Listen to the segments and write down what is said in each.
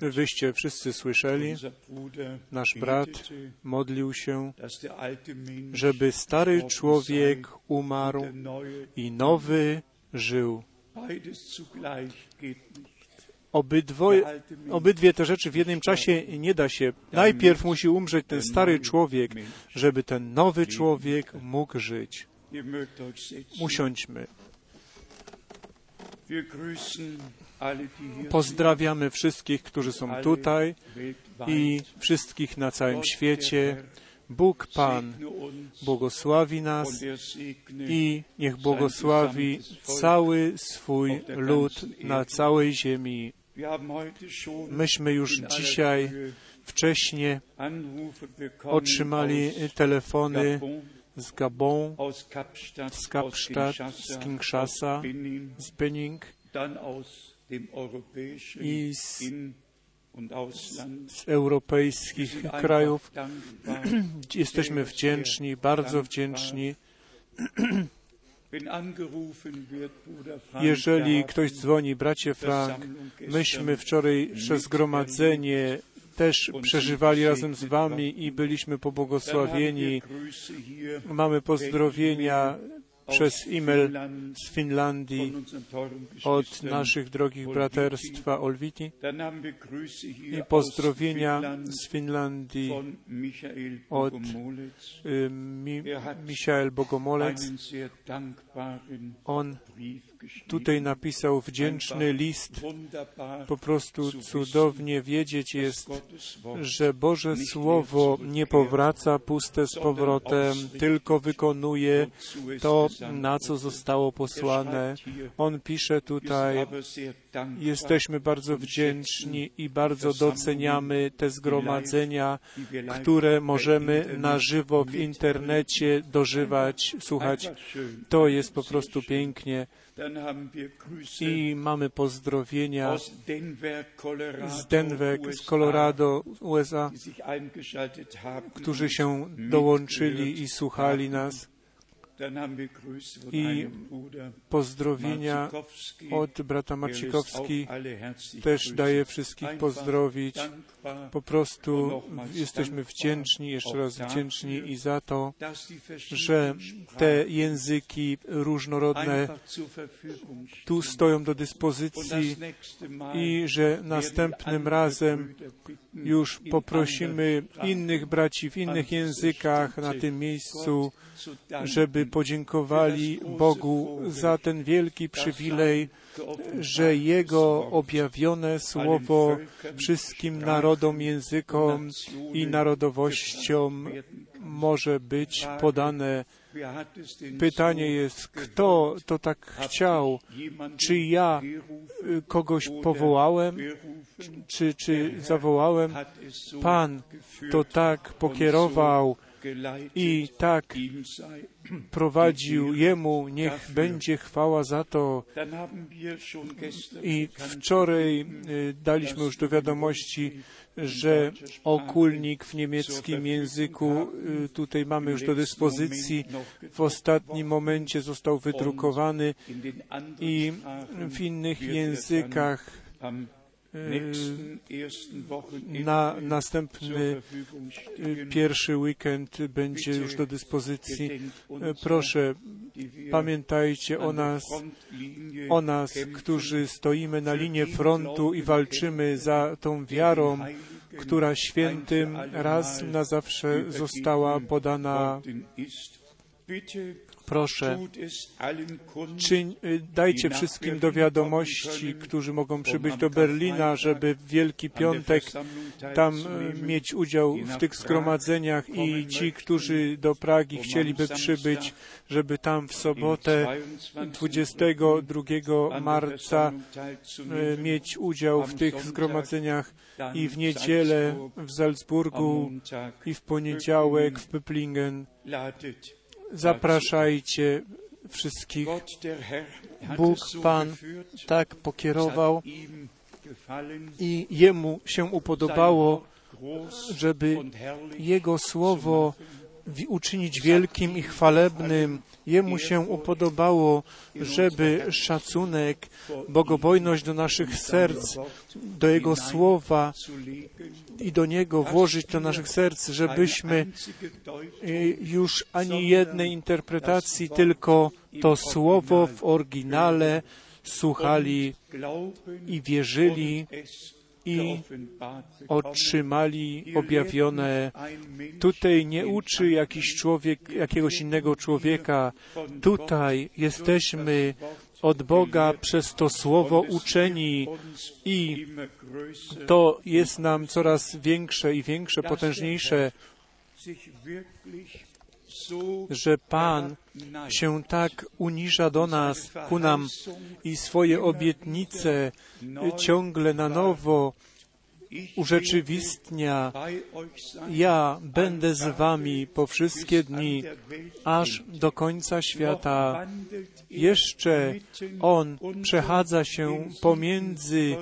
Wyście wszyscy słyszeli, nasz brat modlił się, żeby stary człowiek umarł i nowy żył. Obydwoje, obydwie te rzeczy w jednym czasie nie da się. Najpierw musi umrzeć ten stary człowiek, żeby ten nowy człowiek mógł żyć. Usiądźmy. Pozdrawiamy wszystkich, którzy są tutaj i wszystkich na całym świecie. Bóg Pan błogosławi nas i niech błogosławi cały swój lud na całej ziemi. Myśmy już dzisiaj wcześniej otrzymali telefony z Gabon, z Kapstadt, z Kinshasa, z Bening i z, z europejskich krajów. Jesteśmy wdzięczni, bardzo wdzięczni. Jeżeli ktoś dzwoni, bracie Frank, myśmy wczorajsze zgromadzenie też przeżywali razem z Wami i byliśmy pobłogosławieni. Mamy pozdrowienia przez e-mail z Finlandii od naszych drogich braterstwa Olwiti i pozdrowienia z Finlandii od y, Mi, Michael Bogomolec. On tutaj napisał wdzięczny list. Po prostu cudownie wiedzieć jest, że Boże Słowo nie powraca puste z powrotem, tylko wykonuje to, na co zostało posłane. On pisze tutaj, jesteśmy bardzo wdzięczni i bardzo doceniamy te zgromadzenia, które możemy na żywo w internecie dożywać, słuchać. To jest po prostu pięknie. I mamy pozdrowienia z Denver, z Colorado, USA, którzy się dołączyli i słuchali nas i pozdrowienia od brata Marcikowski też daję wszystkich pozdrowić. Po prostu jesteśmy wdzięczni, jeszcze raz wdzięczni i za to, że te języki różnorodne tu stoją do dyspozycji i że następnym razem już poprosimy innych braci w innych językach na tym miejscu, żeby podziękowali Bogu za ten wielki przywilej, że Jego objawione słowo wszystkim narodom, językom i narodowościom może być podane. Pytanie jest, kto to tak chciał? Czy ja kogoś powołałem? Czy, czy zawołałem? Pan to tak pokierował i tak prowadził Jemu, niech będzie chwała za to. I wczoraj daliśmy już do wiadomości, że okulnik w niemieckim języku tutaj mamy już do dyspozycji. W ostatnim momencie został wydrukowany i w innych językach na następny pierwszy weekend będzie już do dyspozycji. Proszę, pamiętajcie o nas, o nas, którzy stoimy na linii frontu i walczymy za tą wiarą, która świętym raz na zawsze została podana proszę, czyń, dajcie wszystkim do wiadomości, którzy mogą przybyć do Berlina, żeby w Wielki Piątek tam mieć udział w tych zgromadzeniach i ci, którzy do Pragi chcieliby przybyć, żeby tam w sobotę 22 marca mieć udział w tych zgromadzeniach i w niedzielę w Salzburgu i w poniedziałek w Pöplingen zapraszajcie wszystkich. Bóg Pan tak pokierował i Jemu się upodobało, żeby Jego Słowo uczynić wielkim i chwalebnym. Jemu się upodobało, żeby szacunek, bogobojność do naszych serc, do Jego słowa i do Niego włożyć do naszych serc, żebyśmy y, już ani jednej interpretacji, tylko to słowo w oryginale słuchali i wierzyli i otrzymali objawione. Tutaj nie uczy jakiś człowiek, jakiegoś innego człowieka. Tutaj jesteśmy od Boga przez to słowo uczeni i to jest nam coraz większe i większe, potężniejsze, że Pan się tak uniża do nas, ku nam i swoje obietnice ciągle na nowo urzeczywistnia. Ja będę z wami po wszystkie dni, aż do końca świata. Jeszcze On przechadza się pomiędzy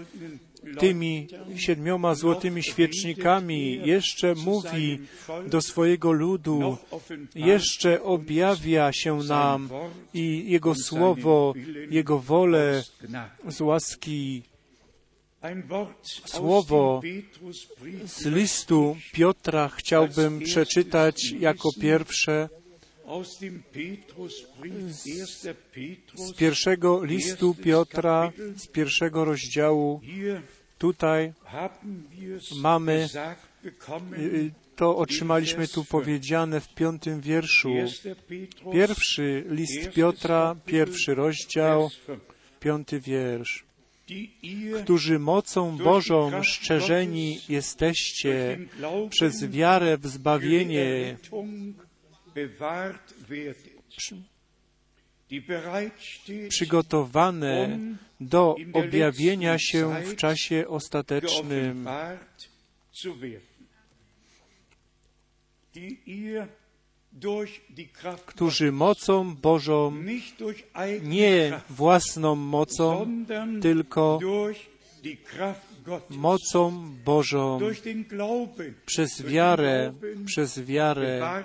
tymi siedmioma złotymi świecznikami, jeszcze mówi do swojego ludu, jeszcze objawia się nam i Jego słowo, Jego wolę z łaski. Słowo z listu Piotra chciałbym przeczytać jako pierwsze z pierwszego listu Piotra, z pierwszego rozdziału. Tutaj mamy, y, to otrzymaliśmy tu powiedziane w piątym wierszu. Pierwszy list Piotra, pierwszy rozdział, piąty wiersz. Którzy mocą Bożą szczerzeni jesteście przez wiarę w zbawienie, przygotowane do objawienia się w czasie ostatecznym, którzy mocą Bożą, nie własną mocą, tylko mocą Bożą, przez wiarę, przez wiarę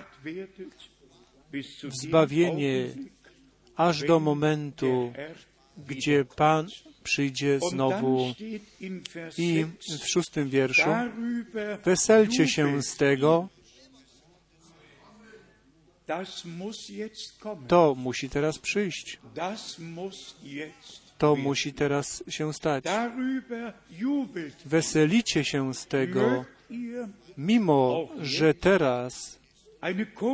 w zbawienie aż do momentu, gdzie Pan przyjdzie znowu. I w szóstym wierszu weselcie się z tego, to musi teraz przyjść. To musi teraz się stać. Weselicie się z tego, mimo że teraz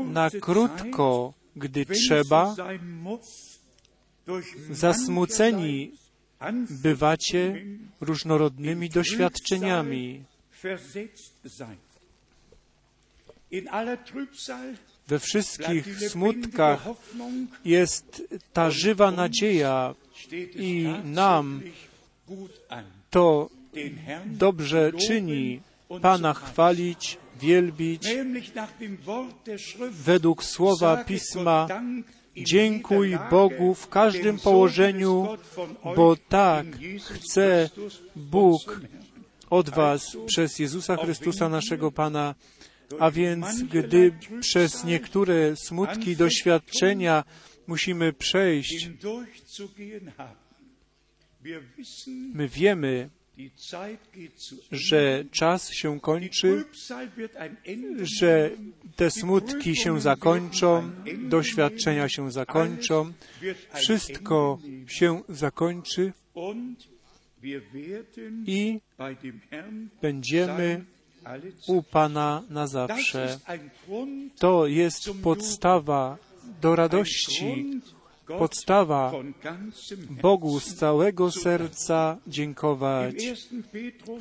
na krótko, gdy trzeba, zasmuceni bywacie różnorodnymi doświadczeniami. We wszystkich smutkach jest ta żywa nadzieja i nam to dobrze czyni Pana chwalić, wielbić według słowa Pisma. Dziękuj Bogu w każdym położeniu, bo tak chce Bóg od Was przez Jezusa Chrystusa, naszego Pana. A więc, gdy przez niektóre smutki, doświadczenia musimy przejść, my wiemy, że czas się kończy, że te smutki się zakończą, doświadczenia się zakończą, wszystko się zakończy i będziemy u Pana na zawsze. To jest podstawa do radości, podstawa Bogu z całego serca dziękować.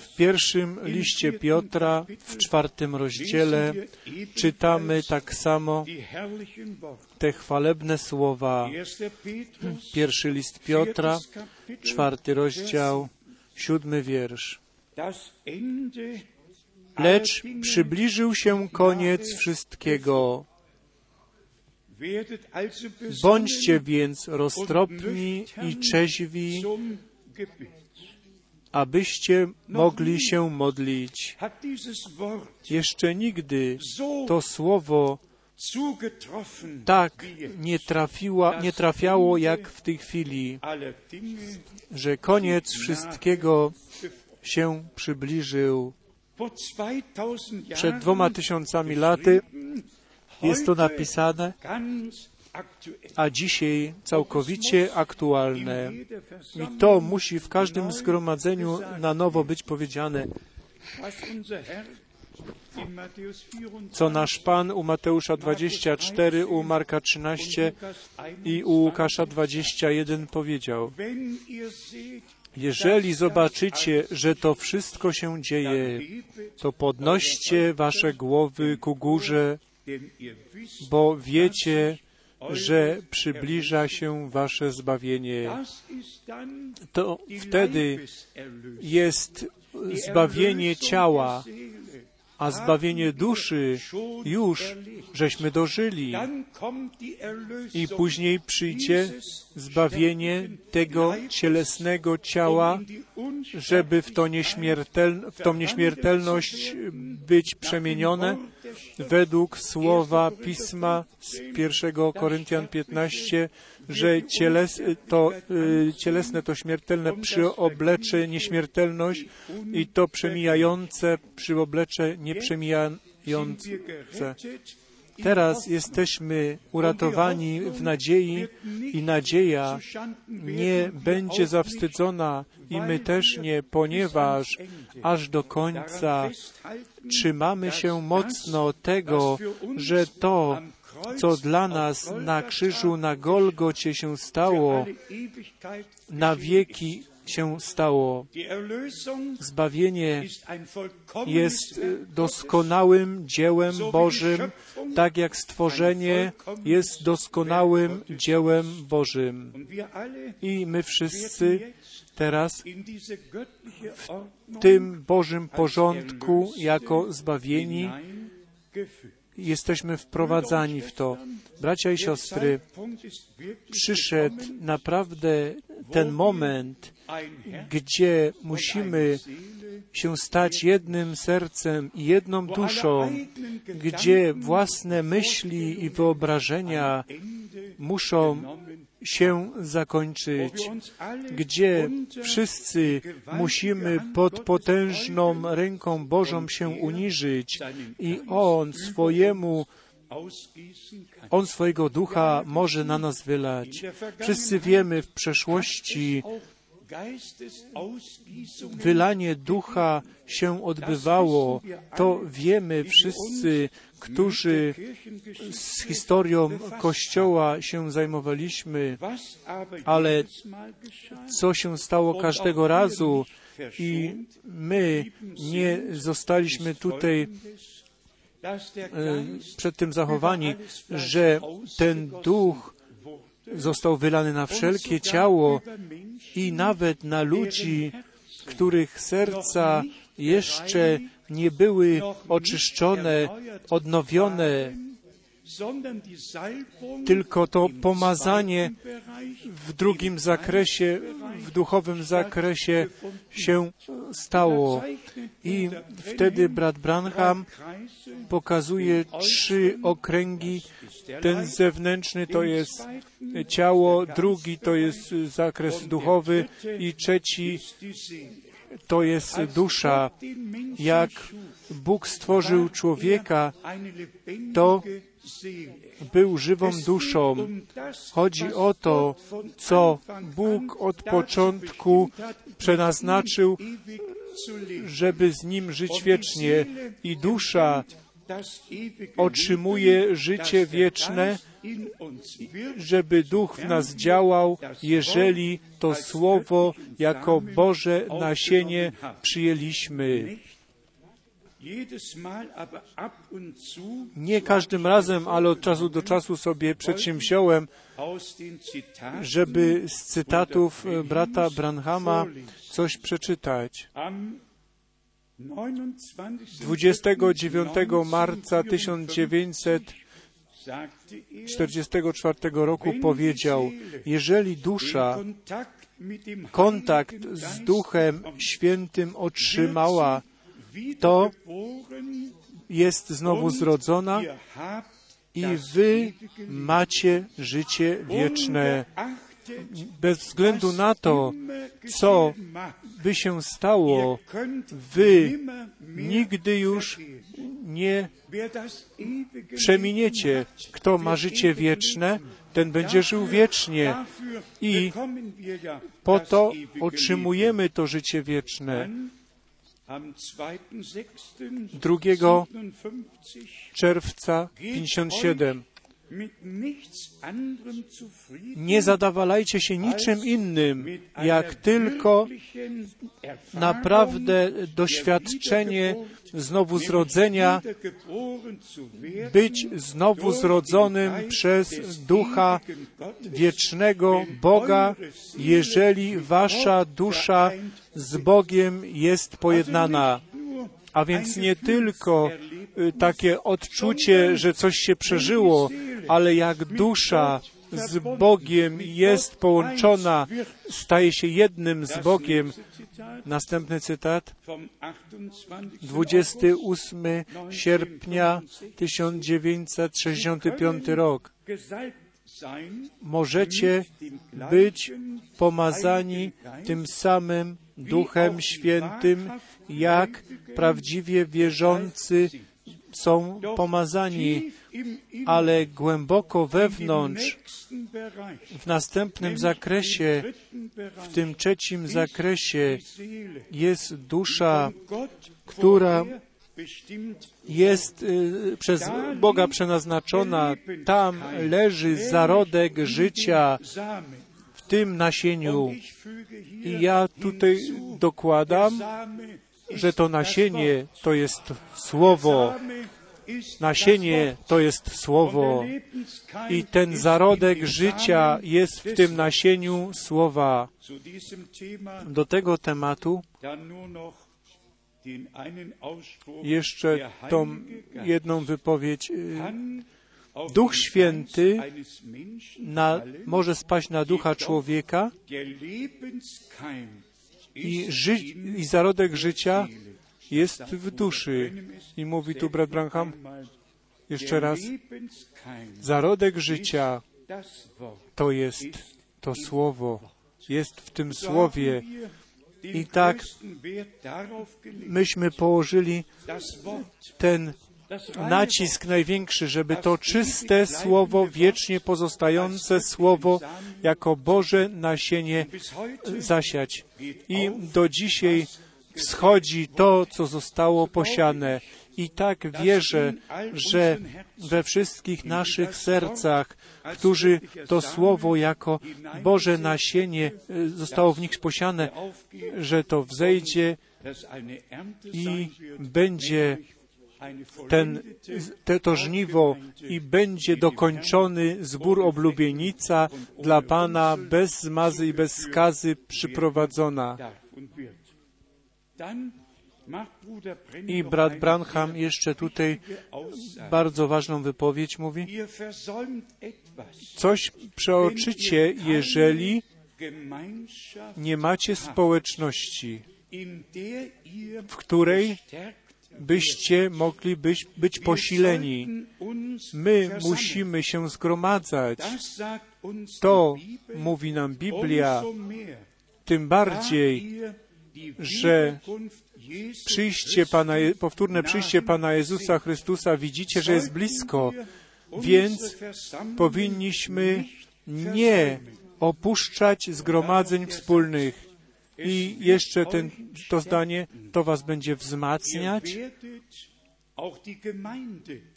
W pierwszym liście Piotra, w czwartym rozdziale, czytamy tak samo te chwalebne słowa. Pierwszy list Piotra, czwarty rozdział, siódmy wiersz. Lecz przybliżył się koniec wszystkiego. Bądźcie więc roztropni i trzeźwi, abyście mogli się modlić. Jeszcze nigdy to słowo tak nie, trafiła, nie trafiało jak w tej chwili, że koniec wszystkiego się przybliżył. Przed dwoma tysiącami laty jest to napisane, a dzisiaj całkowicie aktualne. I to musi w każdym zgromadzeniu na nowo być powiedziane. Co nasz Pan u Mateusza 24, u Marka 13 i u Łukasza 21 powiedział. Jeżeli zobaczycie, że to wszystko się dzieje, to podnoście wasze głowy ku górze, bo wiecie, że przybliża się wasze zbawienie. To wtedy jest zbawienie ciała, a zbawienie duszy już żeśmy dożyli. I później przyjdzie zbawienie tego cielesnego ciała, żeby w, to nieśmiertel, w tą nieśmiertelność być przemienione według słowa Pisma z 1 Koryntian 15, że cieles, to, y, cielesne to śmiertelne przyoblecze nieśmiertelność i to przemijające przyoblecze nieprzemijające. Teraz jesteśmy uratowani w nadziei i nadzieja nie będzie zawstydzona i my też nie, ponieważ aż do końca trzymamy się mocno tego, że to, co dla nas na krzyżu na Golgocie się stało, na wieki się stało. Zbawienie jest doskonałym dziełem Bożym, tak jak stworzenie jest doskonałym dziełem Bożym. I my wszyscy teraz w tym Bożym porządku jako zbawieni jesteśmy wprowadzani w to. Bracia i siostry, przyszedł naprawdę ten moment, gdzie musimy się stać jednym sercem i jedną duszą, gdzie własne myśli i wyobrażenia muszą się zakończyć, gdzie wszyscy musimy pod potężną ręką Bożą się uniżyć i On swojemu on swojego ducha może na nas wylać. Wszyscy wiemy w przeszłości, wylanie ducha się odbywało. To wiemy wszyscy, którzy z historią Kościoła się zajmowaliśmy, ale co się stało każdego razu i my nie zostaliśmy tutaj przed tym zachowani, że ten duch został wylany na wszelkie ciało i nawet na ludzi, których serca jeszcze nie były oczyszczone, odnowione, tylko to pomazanie w drugim zakresie, w duchowym zakresie się stało. I wtedy brat Branham pokazuje trzy okręgi. Ten zewnętrzny to jest ciało, drugi to jest zakres duchowy i trzeci to jest dusza. Jak Bóg stworzył człowieka, to był żywą duszą. Chodzi o to, co Bóg od początku przenaznaczył, żeby z Nim żyć wiecznie. I dusza otrzymuje życie wieczne, żeby Duch w nas działał, jeżeli to Słowo jako Boże nasienie przyjęliśmy. Nie każdym razem, ale od czasu do czasu sobie przedsięwziąłem, żeby z cytatów brata Branhama coś przeczytać. 29 marca 1944 roku powiedział, jeżeli dusza kontakt z Duchem Świętym otrzymała, to jest znowu zrodzona i wy macie życie wieczne. Bez względu na to, co by się stało, wy nigdy już nie przeminiecie. Kto ma życie wieczne, ten będzie żył wiecznie. I po to otrzymujemy to życie wieczne. 2 czerwca 57 nie zadawalajcie się niczym innym, jak tylko naprawdę doświadczenie znowu zrodzenia, być znowu zrodzonym przez Ducha wiecznego Boga, jeżeli wasza dusza z Bogiem jest pojednana. A więc nie tylko y, takie odczucie, że coś się przeżyło, ale jak dusza z Bogiem jest połączona, staje się jednym z Bogiem. Następny cytat. 28 sierpnia 1965 rok. Możecie być pomazani tym samym Duchem Świętym, jak prawdziwie wierzący są pomazani, ale głęboko wewnątrz, w następnym zakresie, w tym trzecim zakresie jest dusza, która jest y, przez Boga przenaznaczona. Tam leży zarodek życia tym nasieniu. I ja tutaj dokładam, że to nasienie to jest słowo. Nasienie to jest słowo i ten zarodek życia jest w tym nasieniu słowa. Do tego tematu jeszcze tą jedną wypowiedź. Duch Święty na, może spaść na ducha człowieka i, ży, i zarodek życia jest w duszy. I mówi tu brat Branham jeszcze raz, zarodek życia to jest to słowo, jest w tym słowie. I tak myśmy położyli ten nacisk największy, żeby to czyste słowo, wiecznie pozostające słowo, jako Boże nasienie zasiać. I do dzisiaj wschodzi to, co zostało posiane. I tak wierzę, że we wszystkich naszych sercach, którzy to słowo jako Boże nasienie e, zostało w nich posiane, że to wzejdzie i będzie ten, te, to żniwo i będzie dokończony zbór oblubienica dla Pana bez zmazy i bez skazy przyprowadzona. I brat Branham jeszcze tutaj bardzo ważną wypowiedź mówi. Coś przeoczycie, jeżeli nie macie społeczności, w której byście mogli być, być posileni. My musimy się zgromadzać. To mówi nam Biblia. Tym bardziej, że przyjście Pana, powtórne przyjście Pana Jezusa Chrystusa widzicie, że jest blisko, więc powinniśmy nie opuszczać zgromadzeń wspólnych. I jeszcze ten, to zdanie, to was będzie wzmacniać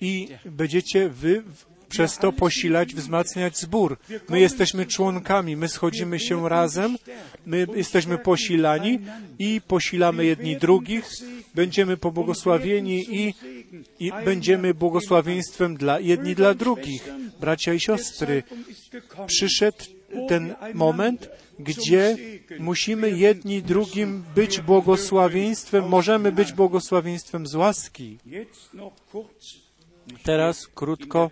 i będziecie wy przez to posilać, wzmacniać zbór. My jesteśmy członkami, my schodzimy się razem, my jesteśmy posilani i posilamy jedni drugich, będziemy pobłogosławieni i, i będziemy błogosławieństwem dla jedni dla drugich. Bracia i siostry, przyszedł ten moment, gdzie musimy jedni drugim być błogosławieństwem, możemy być błogosławieństwem z łaski. Teraz krótko,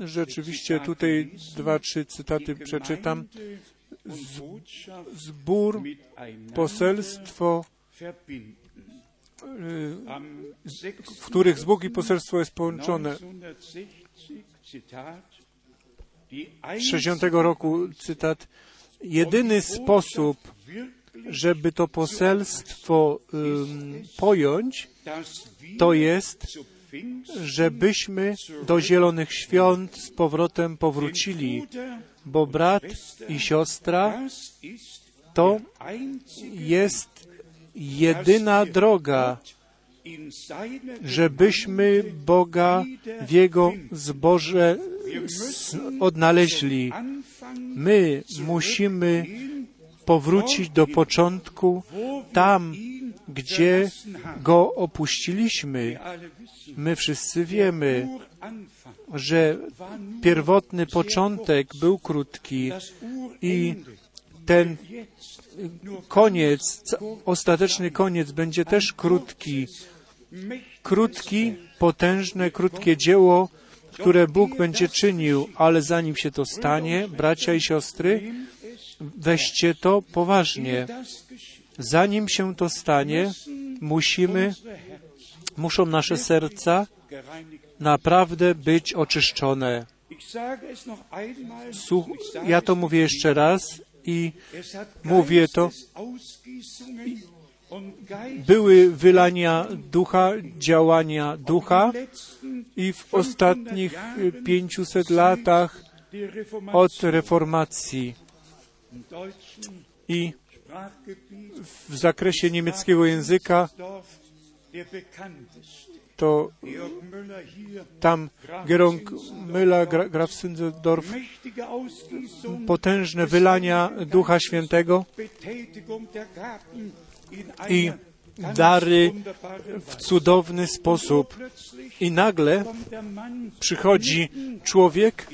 rzeczywiście tutaj dwa, trzy cytaty przeczytam. Zbór, poselstwo w których Bóg i poselstwo jest połączone. 60 roku cytat. Jedyny sposób, żeby to poselstwo um, pojąć, to jest, żebyśmy do Zielonych Świąt z powrotem powrócili, bo brat i siostra to jest jedyna droga, żebyśmy Boga w Jego zboże odnaleźli. My musimy powrócić do początku, tam, gdzie Go opuściliśmy. My wszyscy wiemy, że pierwotny początek był krótki i ten koniec, ostateczny koniec będzie też krótki. Krótki, potężne, krótkie dzieło, które Bóg będzie czynił, ale zanim się to stanie, bracia i siostry, weźcie to poważnie. Zanim się to stanie, musimy, muszą nasze serca naprawdę być oczyszczone. Słuch, ja to mówię jeszcze raz i mówię to. Były wylania ducha, działania ducha i w ostatnich 500 latach od reformacji. I w zakresie niemieckiego języka to tam Gerong Müller, Graf Sünzendorf, potężne wylania Ducha Świętego i dary w cudowny sposób. I nagle przychodzi człowiek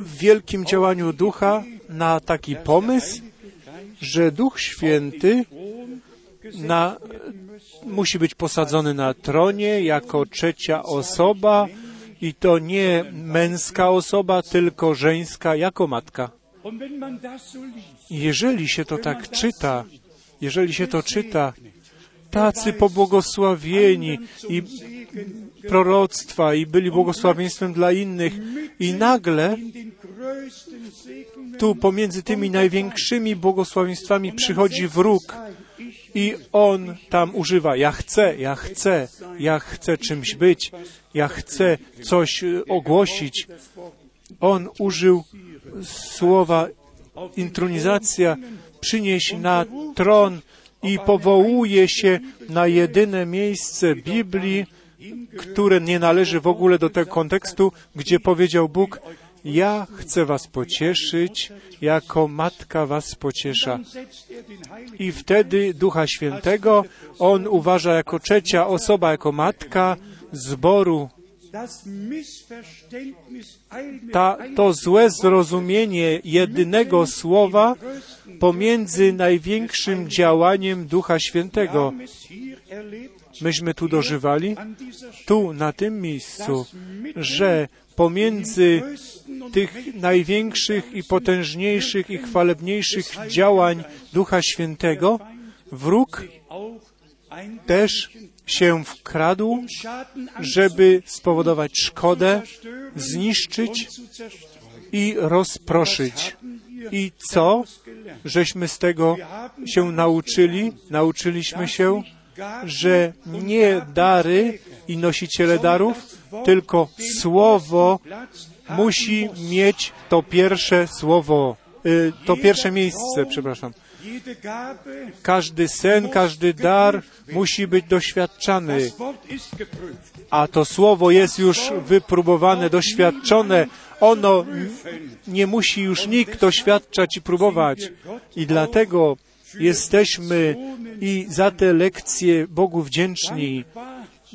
w wielkim działaniu ducha na taki pomysł, że Duch Święty na, musi być posadzony na tronie jako trzecia osoba i to nie męska osoba, tylko żeńska jako matka. Jeżeli się to tak czyta, jeżeli się to czyta, tacy pobłogosławieni i proroctwa i byli błogosławieństwem dla innych i nagle tu pomiędzy tymi największymi błogosławieństwami przychodzi wróg i on tam używa ja chcę, ja chcę, ja chcę czymś być, ja chcę coś ogłosić. On użył słowa intronizacja, przynieś na tron i powołuje się na jedyne miejsce Biblii, które nie należy w ogóle do tego kontekstu, gdzie powiedział Bóg, ja chcę was pocieszyć, jako matka was pociesza. I wtedy Ducha Świętego on uważa jako trzecia osoba, jako matka zboru. Ta, to złe zrozumienie jedynego słowa pomiędzy największym działaniem Ducha Świętego. Myśmy tu dożywali, tu, na tym miejscu, że pomiędzy tych największych i potężniejszych i chwalebniejszych działań Ducha Świętego wróg też się wkradł, żeby spowodować szkodę, zniszczyć i rozproszyć. I co żeśmy z tego się nauczyli? Nauczyliśmy się, że nie dary i nosiciele darów, tylko słowo musi mieć to pierwsze słowo, y, to pierwsze miejsce, przepraszam. Każdy sen, każdy dar musi być doświadczany. A to słowo jest już wypróbowane, doświadczone. Ono nie musi już nikt doświadczać i próbować. I dlatego jesteśmy i za te lekcje Bogu wdzięczni.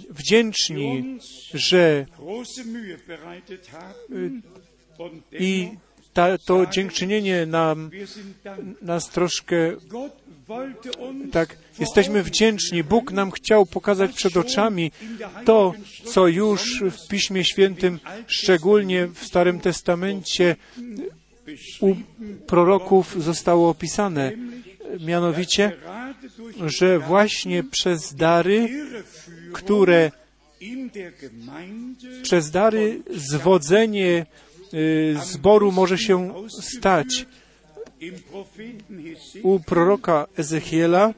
Wdzięczni, że i ta, to dziękczynienie nam, nas troszkę tak, jesteśmy wdzięczni. Bóg nam chciał pokazać przed oczami to, co już w Piśmie Świętym, szczególnie w Starym Testamencie, u proroków zostało opisane. Mianowicie że właśnie przez dary, które przez dary zwodzenie zboru może się stać. U proroka Ezechiela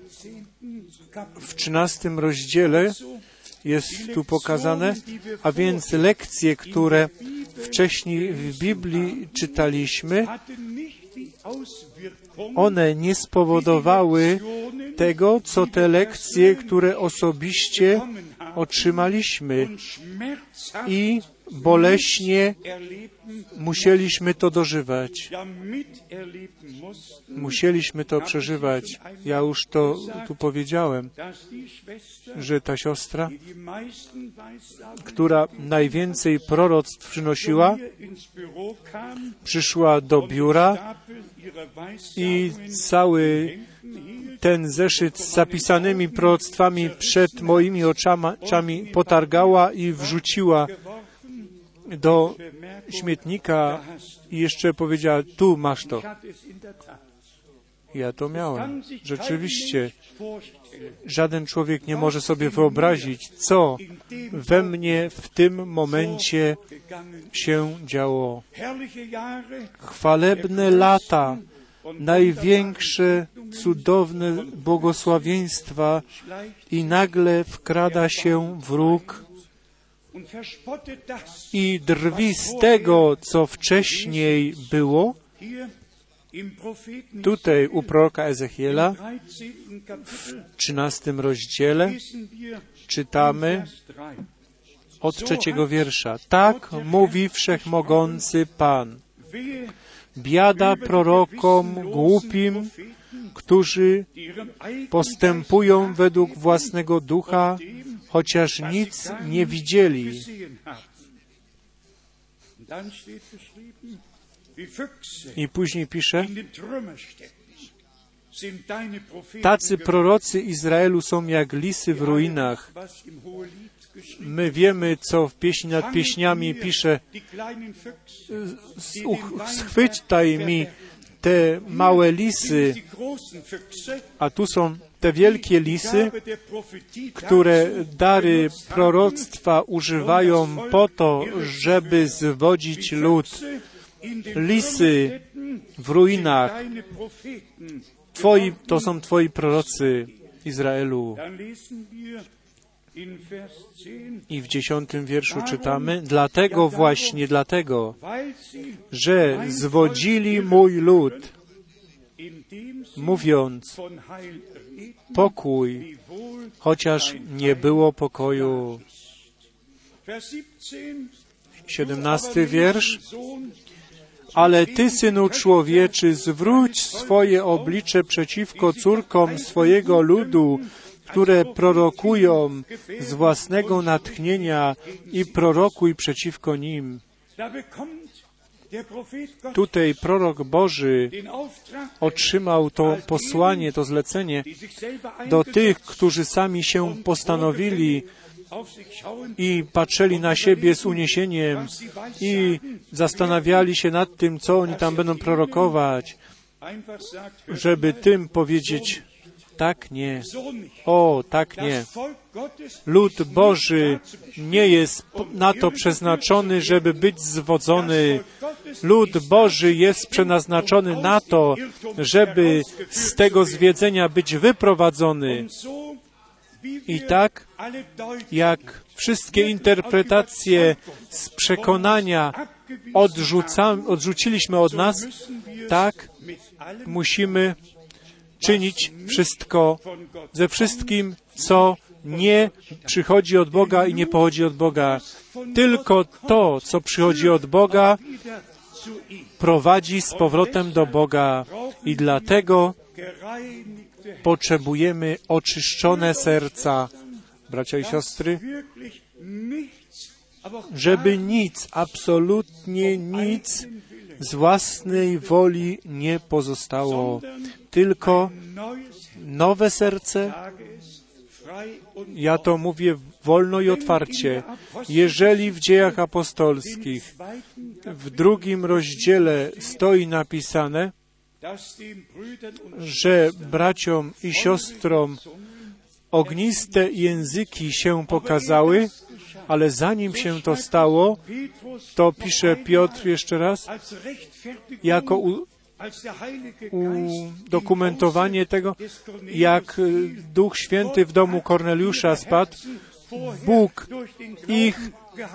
w 13 rozdziale jest tu pokazane, a więc lekcje, które wcześniej w Biblii czytaliśmy, one nie spowodowały tego, co te lekcje, które osobiście otrzymaliśmy i boleśnie musieliśmy to dożywać. Musieliśmy to przeżywać. Ja już to tu powiedziałem, że ta siostra, która najwięcej proroctw przynosiła, przyszła do biura i cały ten zeszyt z zapisanymi proroctwami przed moimi oczami potargała i wrzuciła do śmietnika i jeszcze powiedziała, tu masz to. Ja to miałem. Rzeczywiście. Żaden człowiek nie może sobie wyobrazić, co we mnie w tym momencie się działo. Chwalebne lata, największe, cudowne błogosławieństwa i nagle wkrada się wróg i drwi z tego, co wcześniej było, tutaj u proroka Ezechiela w 13 rozdziale czytamy od trzeciego wiersza. Tak mówi wszechmogący Pan. Biada prorokom głupim, którzy postępują według własnego ducha, chociaż nic nie widzieli. I później pisze, tacy prorocy Izraelu są jak lisy w ruinach. My wiemy, co w pieśni nad pieśniami pisze, schwytaj mi te małe lisy, a tu są te wielkie lisy, które dary proroctwa używają po to, żeby zwodzić lud. Lisy w ruinach. Twoi, to są Twoi prorocy Izraelu. I w dziesiątym wierszu czytamy, dlatego właśnie, dlatego, że zwodzili mój lud, mówiąc pokój, chociaż nie było pokoju. Siedemnasty wiersz. Ale Ty, Synu Człowieczy, zwróć swoje oblicze przeciwko córkom swojego ludu, które prorokują z własnego natchnienia i prorokuj przeciwko nim. Tutaj prorok Boży otrzymał to posłanie, to zlecenie do tych, którzy sami się postanowili i patrzyli na siebie z uniesieniem i zastanawiali się nad tym, co oni tam będą prorokować, żeby tym powiedzieć, tak nie. O, tak nie. Lud Boży nie jest na to przeznaczony, żeby być zwodzony. Lud Boży jest przeznaczony na to, żeby z tego zwiedzenia być wyprowadzony. I tak, jak wszystkie interpretacje z przekonania odrzuciliśmy od nas, tak musimy czynić wszystko ze wszystkim, co nie przychodzi od Boga i nie pochodzi od Boga. Tylko to, co przychodzi od Boga, prowadzi z powrotem do Boga i dlatego potrzebujemy oczyszczone serca, bracia i siostry, żeby nic, absolutnie nic z własnej woli nie pozostało, tylko nowe serce. Ja to mówię wolno i otwarcie. Jeżeli w dziejach apostolskich w drugim rozdziale stoi napisane, że braciom i siostrom ogniste języki się pokazały, ale zanim się to stało, to pisze Piotr jeszcze raz, jako udokumentowanie tego, jak Duch Święty w domu Korneliusza spadł, Bóg ich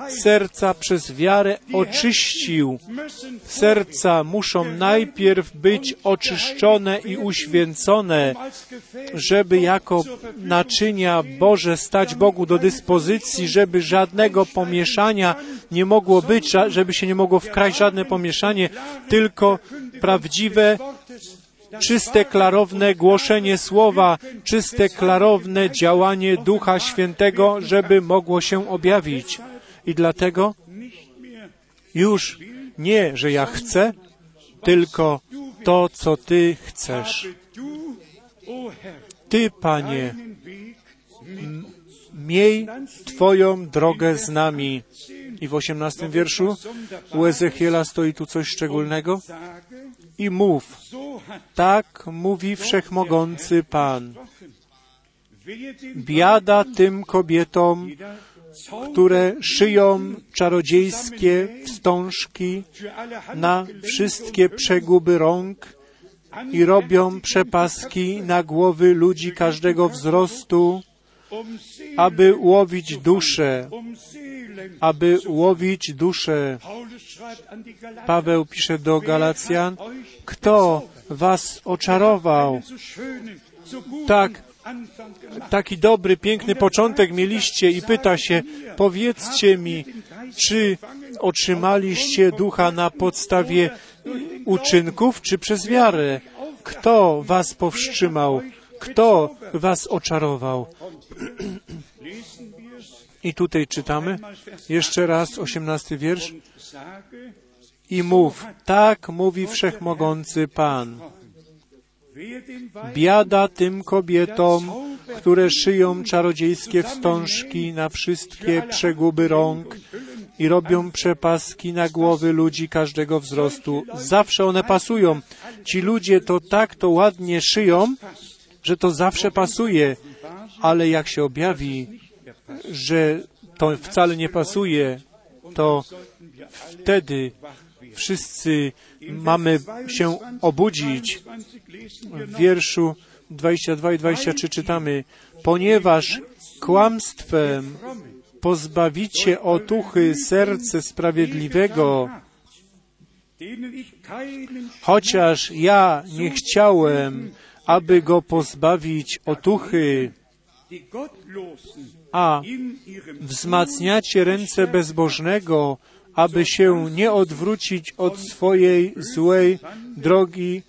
serca przez wiarę oczyścił. Serca muszą najpierw być oczyszczone i uświęcone, żeby jako naczynia Boże stać Bogu do dyspozycji, żeby żadnego pomieszania nie mogło być, żeby się nie mogło wkraść żadne pomieszanie, tylko prawdziwe czyste, klarowne głoszenie słowa, czyste, klarowne działanie Ducha Świętego, żeby mogło się objawić. I dlatego już nie, że ja chcę, tylko to, co Ty chcesz. Ty, Panie, miej Twoją drogę z nami. I w osiemnastym wierszu u Ezechiela stoi tu coś szczególnego. I mów, tak mówi Wszechmogący Pan. Biada tym kobietom, które szyją czarodziejskie wstążki na wszystkie przeguby rąk i robią przepaski na głowy ludzi każdego wzrostu, aby łowić duszę, aby łowić duszę. Paweł pisze do Galacjan, kto was oczarował? Tak, taki dobry, piękny początek mieliście i pyta się, powiedzcie mi, czy otrzymaliście ducha na podstawie uczynków, czy przez wiarę? Kto was powstrzymał? Kto was oczarował? I tutaj czytamy jeszcze raz osiemnasty wiersz. I mów, tak mówi wszechmogący Pan. Biada tym kobietom, które szyją czarodziejskie wstążki na wszystkie przeguby rąk i robią przepaski na głowy ludzi każdego wzrostu. Zawsze one pasują. Ci ludzie to tak to ładnie szyją, że to zawsze pasuje, ale jak się objawi, że to wcale nie pasuje, to wtedy wszyscy mamy się obudzić. W wierszu 22 i 23 czytamy, ponieważ kłamstwem pozbawicie otuchy serce sprawiedliwego, chociaż ja nie chciałem, aby go pozbawić otuchy, a wzmacniacie ręce bezbożnego, aby się nie odwrócić od swojej złej drogi,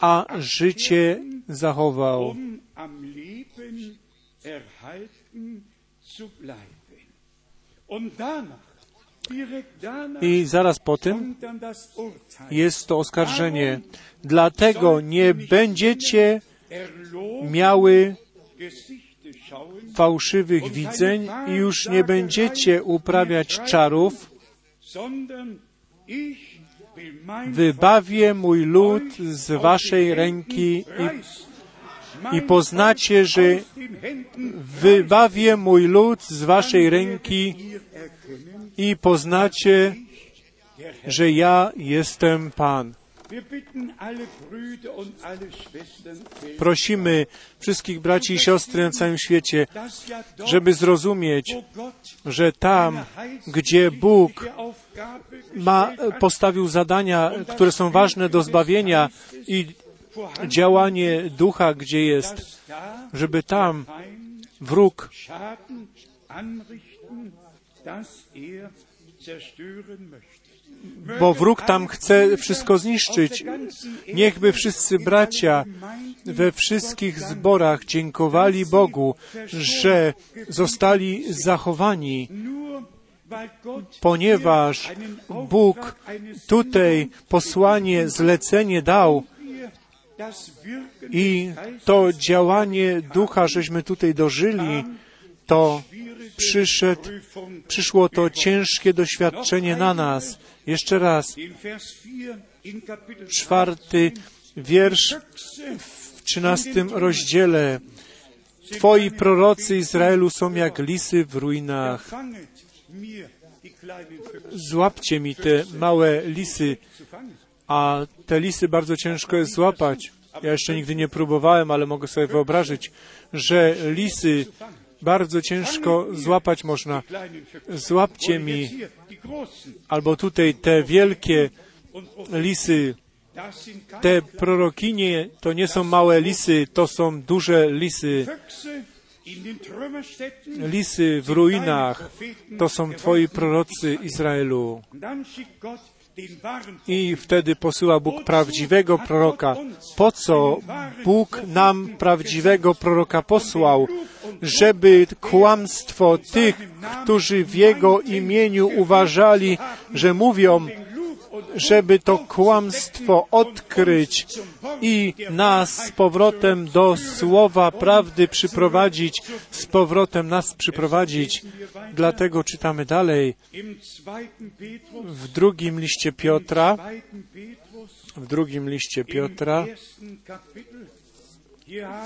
a życie zachował. I zaraz po tym jest to oskarżenie. Dlatego nie będziecie miały fałszywych widzeń i już nie będziecie uprawiać czarów. Wybawię mój lud z waszej ręki i, i poznacie, że wybawię mój lud z waszej ręki i poznacie, że ja jestem Pan. Prosimy wszystkich braci i siostry na całym świecie, żeby zrozumieć, że tam, gdzie Bóg ma, postawił zadania, które są ważne do zbawienia i działanie ducha, gdzie jest, żeby tam wróg bo wróg tam chce wszystko zniszczyć. Niechby wszyscy bracia we wszystkich zborach dziękowali Bogu, że zostali zachowani, ponieważ Bóg tutaj posłanie, zlecenie dał i to działanie ducha, żeśmy tutaj dożyli, to przyszedł, przyszło to ciężkie doświadczenie na nas. Jeszcze raz, czwarty wiersz w trzynastym rozdziale. Twoi prorocy Izraelu są jak lisy w ruinach. Złapcie mi te małe lisy, a te lisy bardzo ciężko jest złapać. Ja jeszcze nigdy nie próbowałem, ale mogę sobie wyobrazić, że lisy bardzo ciężko złapać można. Złapcie mi, albo tutaj te wielkie lisy, te prorokinie to nie są małe lisy, to są duże lisy. Lisy w ruinach to są Twoi prorocy Izraelu. I wtedy posyła Bóg prawdziwego proroka. Po co Bóg nam prawdziwego proroka posłał? Żeby kłamstwo tych, którzy w Jego imieniu uważali, że mówią, żeby to kłamstwo odkryć i nas z powrotem do słowa prawdy przyprowadzić, z powrotem nas przyprowadzić. Dlatego czytamy dalej w drugim liście Piotra, w drugim liście Piotra,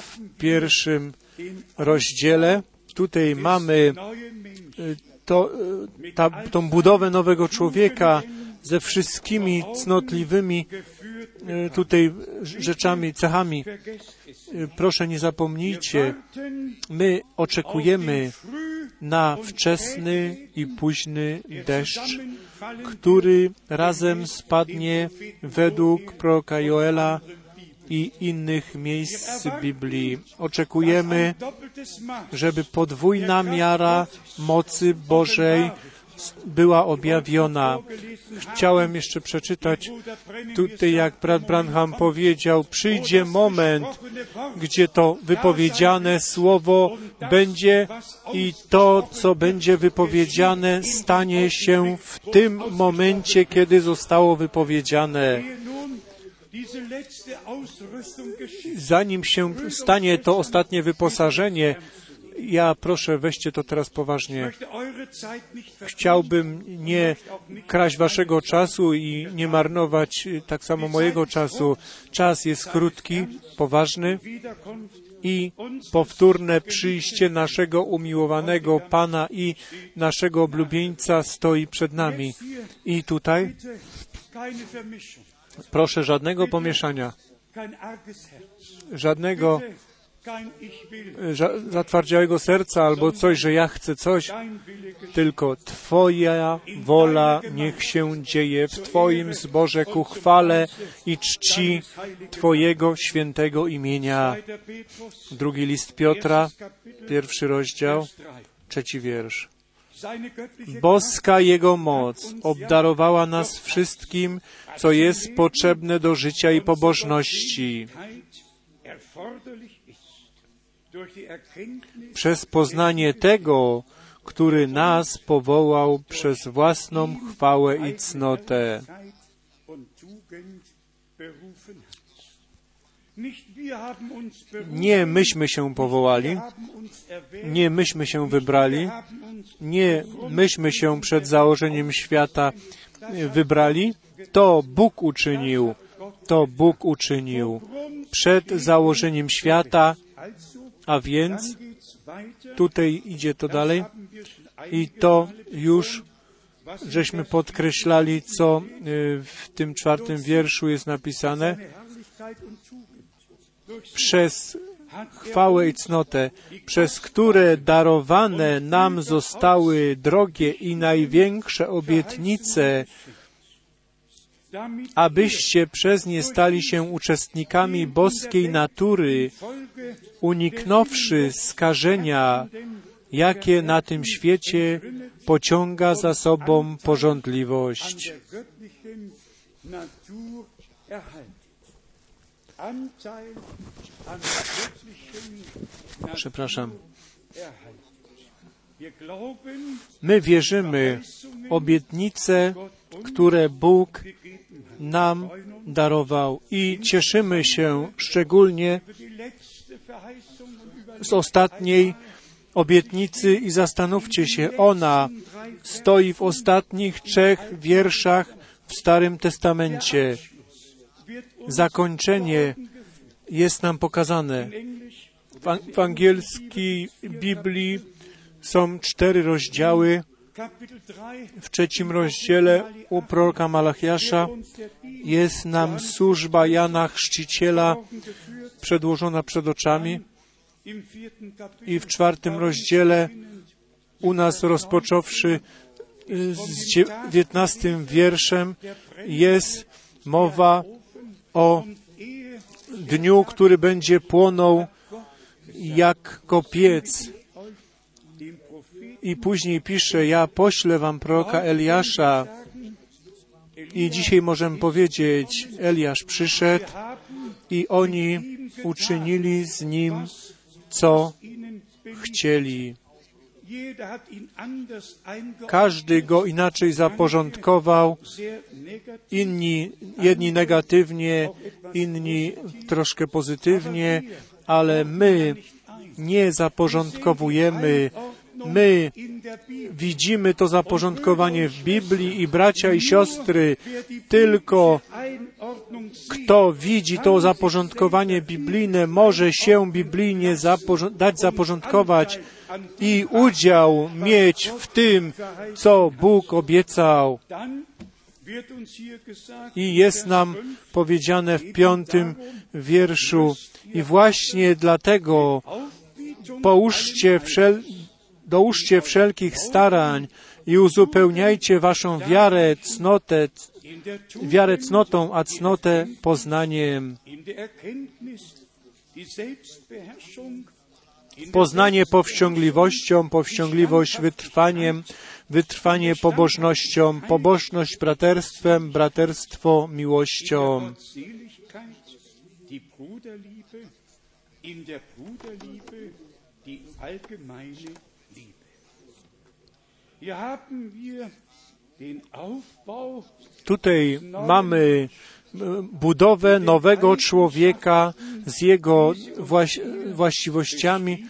w pierwszym rozdziale, tutaj mamy to, ta, tą budowę nowego człowieka, ze wszystkimi cnotliwymi tutaj rzeczami, cechami. Proszę nie zapomnijcie, my oczekujemy na wczesny i późny deszcz, który razem spadnie według proroka Joela i innych miejsc Biblii. Oczekujemy, żeby podwójna miara mocy Bożej była objawiona. Chciałem jeszcze przeczytać tutaj, jak brat Branham powiedział, przyjdzie moment, gdzie to wypowiedziane słowo będzie i to, co będzie wypowiedziane, stanie się w tym momencie, kiedy zostało wypowiedziane. Zanim się stanie to ostatnie wyposażenie, ja proszę, weźcie to teraz poważnie. Chciałbym nie kraść waszego czasu i nie marnować tak samo mojego czasu. Czas jest krótki, poważny i powtórne przyjście naszego umiłowanego Pana i naszego oblubieńca stoi przed nami. I tutaj proszę żadnego pomieszania, żadnego zatwardziałego serca albo coś, że ja chcę coś, tylko Twoja wola niech się dzieje w Twoim zborze ku chwale i czci Twojego świętego imienia. Drugi list Piotra, pierwszy rozdział, trzeci wiersz. Boska Jego moc obdarowała nas wszystkim, co jest potrzebne do życia i pobożności przez poznanie tego, który nas powołał przez własną chwałę i cnotę. Nie myśmy się powołali, nie myśmy się wybrali, nie myśmy się przed założeniem świata wybrali, to Bóg uczynił, to Bóg uczynił. Przed założeniem świata a więc tutaj idzie to dalej i to już żeśmy podkreślali, co y, w tym czwartym wierszu jest napisane. Przez chwałę i cnotę, przez które darowane nam zostały drogie i największe obietnice, abyście przez nie stali się uczestnikami boskiej natury, uniknąwszy skażenia, jakie na tym świecie pociąga za sobą porządliwość. Przepraszam. My wierzymy obietnice, które Bóg nam darował i cieszymy się szczególnie z ostatniej obietnicy i zastanówcie się, ona stoi w ostatnich trzech wierszach w Starym Testamencie. zakończenie jest nam pokazane. W angielskiej Biblii są cztery rozdziały. W trzecim rozdziale u proroka Malachiasza jest nam służba Jana Chrzciciela przedłożona przed oczami i w czwartym rozdziale u nas rozpocząwszy z dziewiętnastym wierszem jest mowa o dniu, który będzie płonął jak kopiec. I później pisze, ja poślę wam proroka Eliasza. I dzisiaj możemy powiedzieć, Eliasz przyszedł i oni uczynili z nim, co chcieli. Każdy go inaczej zaporządkował, inni, jedni negatywnie, inni troszkę pozytywnie, ale my nie zaporządkowujemy. My widzimy to zaporządkowanie w Biblii i bracia i siostry, tylko kto widzi to zaporządkowanie biblijne, może się biblijnie zaporząd dać zaporządkować i udział mieć w tym, co Bóg obiecał. I jest nam powiedziane w piątym wierszu, i właśnie dlatego połóżcie wszel dołóżcie wszelkich starań i uzupełniajcie waszą wiarę, cnotę, wiarę cnotą, a cnotę poznaniem. Poznanie powściągliwością, powściągliwość wytrwaniem, wytrwanie pobożnością, pobożność braterstwem, braterstwo miłością. In der Bruderliebe die allgemeine Tutaj mamy budowę nowego człowieka z jego właś właściwościami,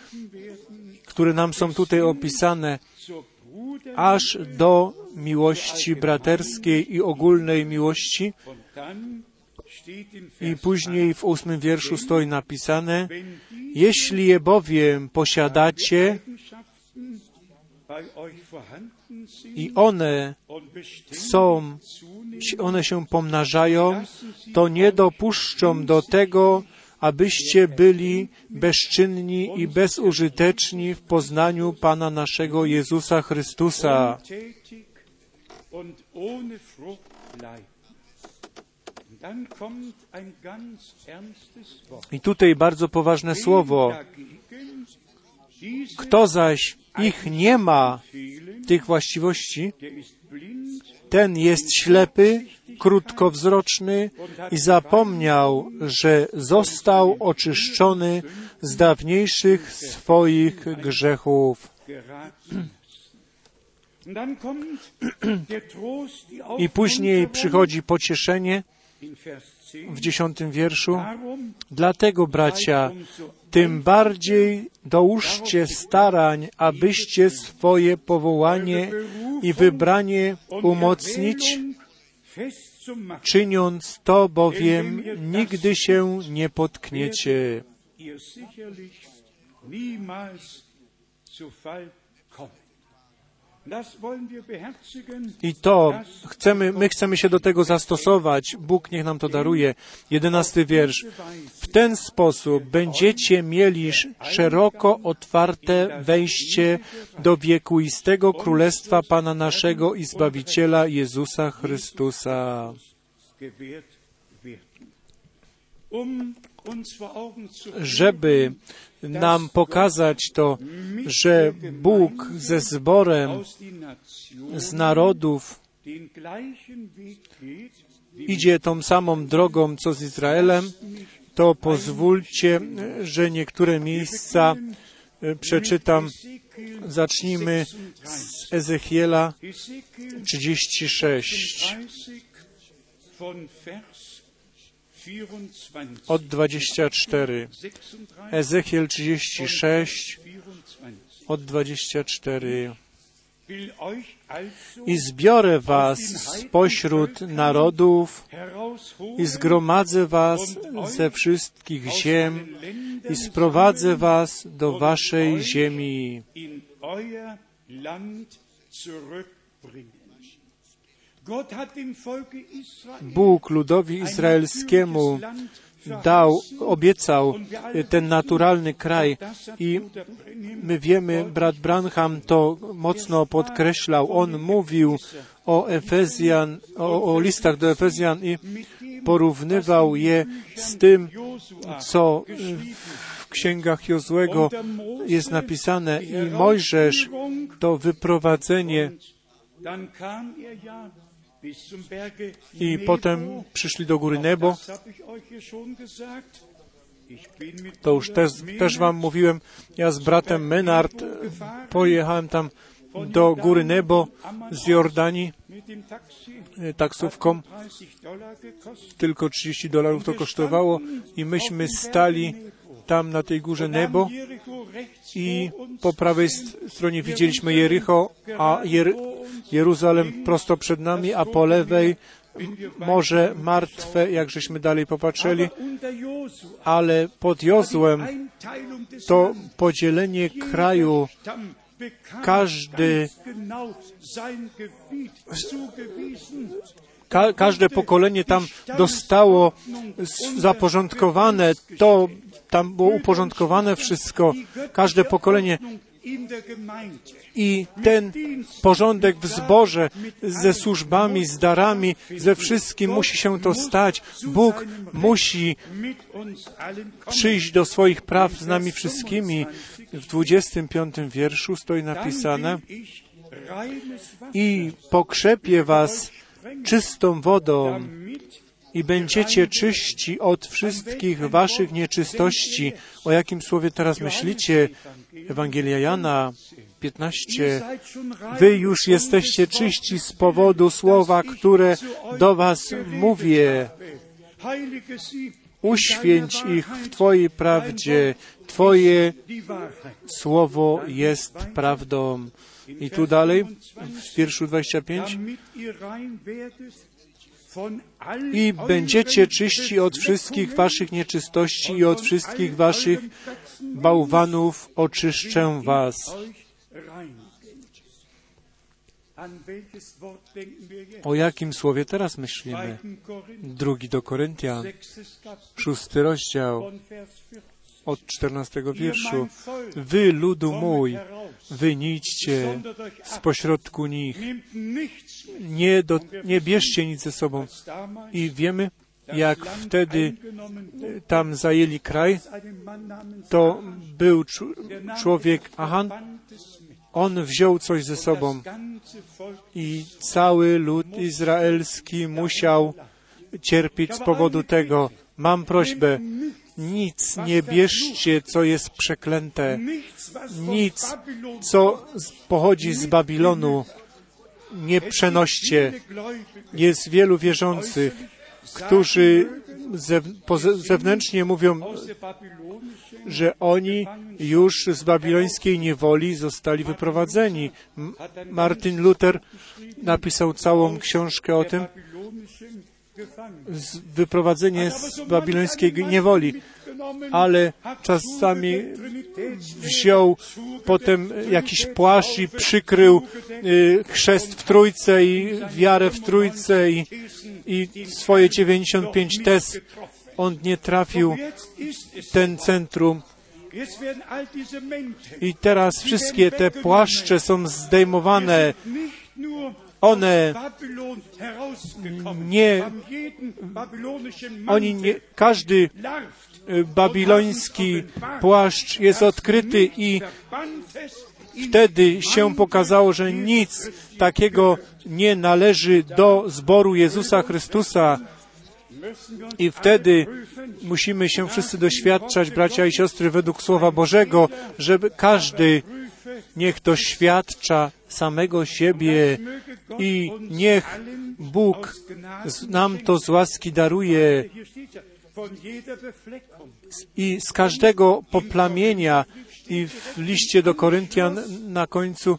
które nam są tutaj opisane, aż do miłości braterskiej i ogólnej miłości. I później w ósmym wierszu stoi napisane, jeśli je bowiem posiadacie i one są, one się pomnażają, to nie dopuszczą do tego, abyście byli bezczynni i bezużyteczni w poznaniu Pana naszego Jezusa Chrystusa. I tutaj bardzo poważne słowo. Kto zaś ich nie ma, tych właściwości, ten jest ślepy, krótkowzroczny i zapomniał, że został oczyszczony z dawniejszych swoich grzechów. I później przychodzi pocieszenie w dziesiątym wierszu. Dlatego, bracia, tym bardziej dołóżcie starań, abyście swoje powołanie i wybranie umocnić, czyniąc to bowiem nigdy się nie potkniecie. I to chcemy, my chcemy się do tego zastosować. Bóg niech nam to daruje. Jedenasty wiersz. W ten sposób będziecie mieli szeroko otwarte wejście do wiekuistego królestwa Pana naszego i Zbawiciela Jezusa Chrystusa. Żeby nam pokazać to, że Bóg ze zborem z narodów idzie tą samą drogą, co z Izraelem, to pozwólcie, że niektóre miejsca e, przeczytam. Zacznijmy z Ezechiela 36 od 24. Ezechiel 36 od 24. i zbiorę was spośród narodów i zgromadzę was ze wszystkich ziem i sprowadzę was do waszej ziemi. Bóg ludowi izraelskiemu dał, obiecał ten naturalny kraj i my wiemy, brat Branham to mocno podkreślał. On mówił o Efezjan, o, o listach do Efezjan i porównywał je z tym, co w księgach Jozłego jest napisane i Mojżesz to wyprowadzenie i potem przyszli do góry Nebo. To już też, też Wam mówiłem, ja z bratem Menard pojechałem tam do góry Nebo z Jordanii taksówką. Tylko 30 dolarów to kosztowało i myśmy stali tam na tej górze Nebo i po prawej stronie widzieliśmy Jericho, a Jer Jeruzalem prosto przed nami, a po lewej Morze Martwe, jak żeśmy dalej popatrzyli, ale pod Jozłem to podzielenie kraju. Każdy Ka każde pokolenie tam dostało zaporządkowane, to tam było uporządkowane wszystko, każde pokolenie i ten porządek w zborze ze służbami, z darami, ze wszystkim musi się to stać. Bóg musi przyjść do swoich praw z nami wszystkimi. W 25 wierszu stoi napisane i pokrzepię was czystą wodą i będziecie czyści od wszystkich waszych nieczystości. O jakim słowie teraz myślicie? Ewangelia Jana 15. Wy już jesteście czyści z powodu słowa, które do was mówię. Uświęć ich w Twojej prawdzie. Twoje słowo jest prawdą. I tu dalej, w wierszu 25. I będziecie czyści od wszystkich waszych nieczystości i od wszystkich waszych bałwanów oczyszczę was. O jakim słowie teraz myślimy? Drugi do Koryntian, szósty rozdział, od czternastego wierszu. Wy, ludu mój, wynijdźcie spośrodku nich. Nie, do, nie bierzcie nic ze sobą. I wiemy, jak wtedy tam zajęli kraj, to był człowiek Ahan, on wziął coś ze sobą. i cały lud izraelski musiał cierpieć z powodu tego. Mam prośbę, nic nie bierzcie, co jest przeklęte, nic, co pochodzi z Babilonu, nie przenoście. Jest wielu wierzących, którzy zewnętrznie mówią, że oni już z babilońskiej niewoli zostali wyprowadzeni. Martin Luther napisał całą książkę o tym, wyprowadzenie z babilońskiej niewoli, ale czasami wziął potem jakiś płaszcz i przykrył y, chrzest w Trójce i wiarę w Trójce i, i swoje 95 tez. On nie trafił ten centrum. I teraz wszystkie te płaszcze są zdejmowane one nie, oni nie, każdy y, babiloński płaszcz jest odkryty i wtedy się pokazało, że nic takiego nie należy do zboru Jezusa Chrystusa. I wtedy musimy się wszyscy doświadczać, bracia i siostry, według Słowa Bożego, żeby każdy niech doświadcza samego siebie i niech Bóg nam to z łaski daruje i z każdego poplamienia I w liście do Koryntian na końcu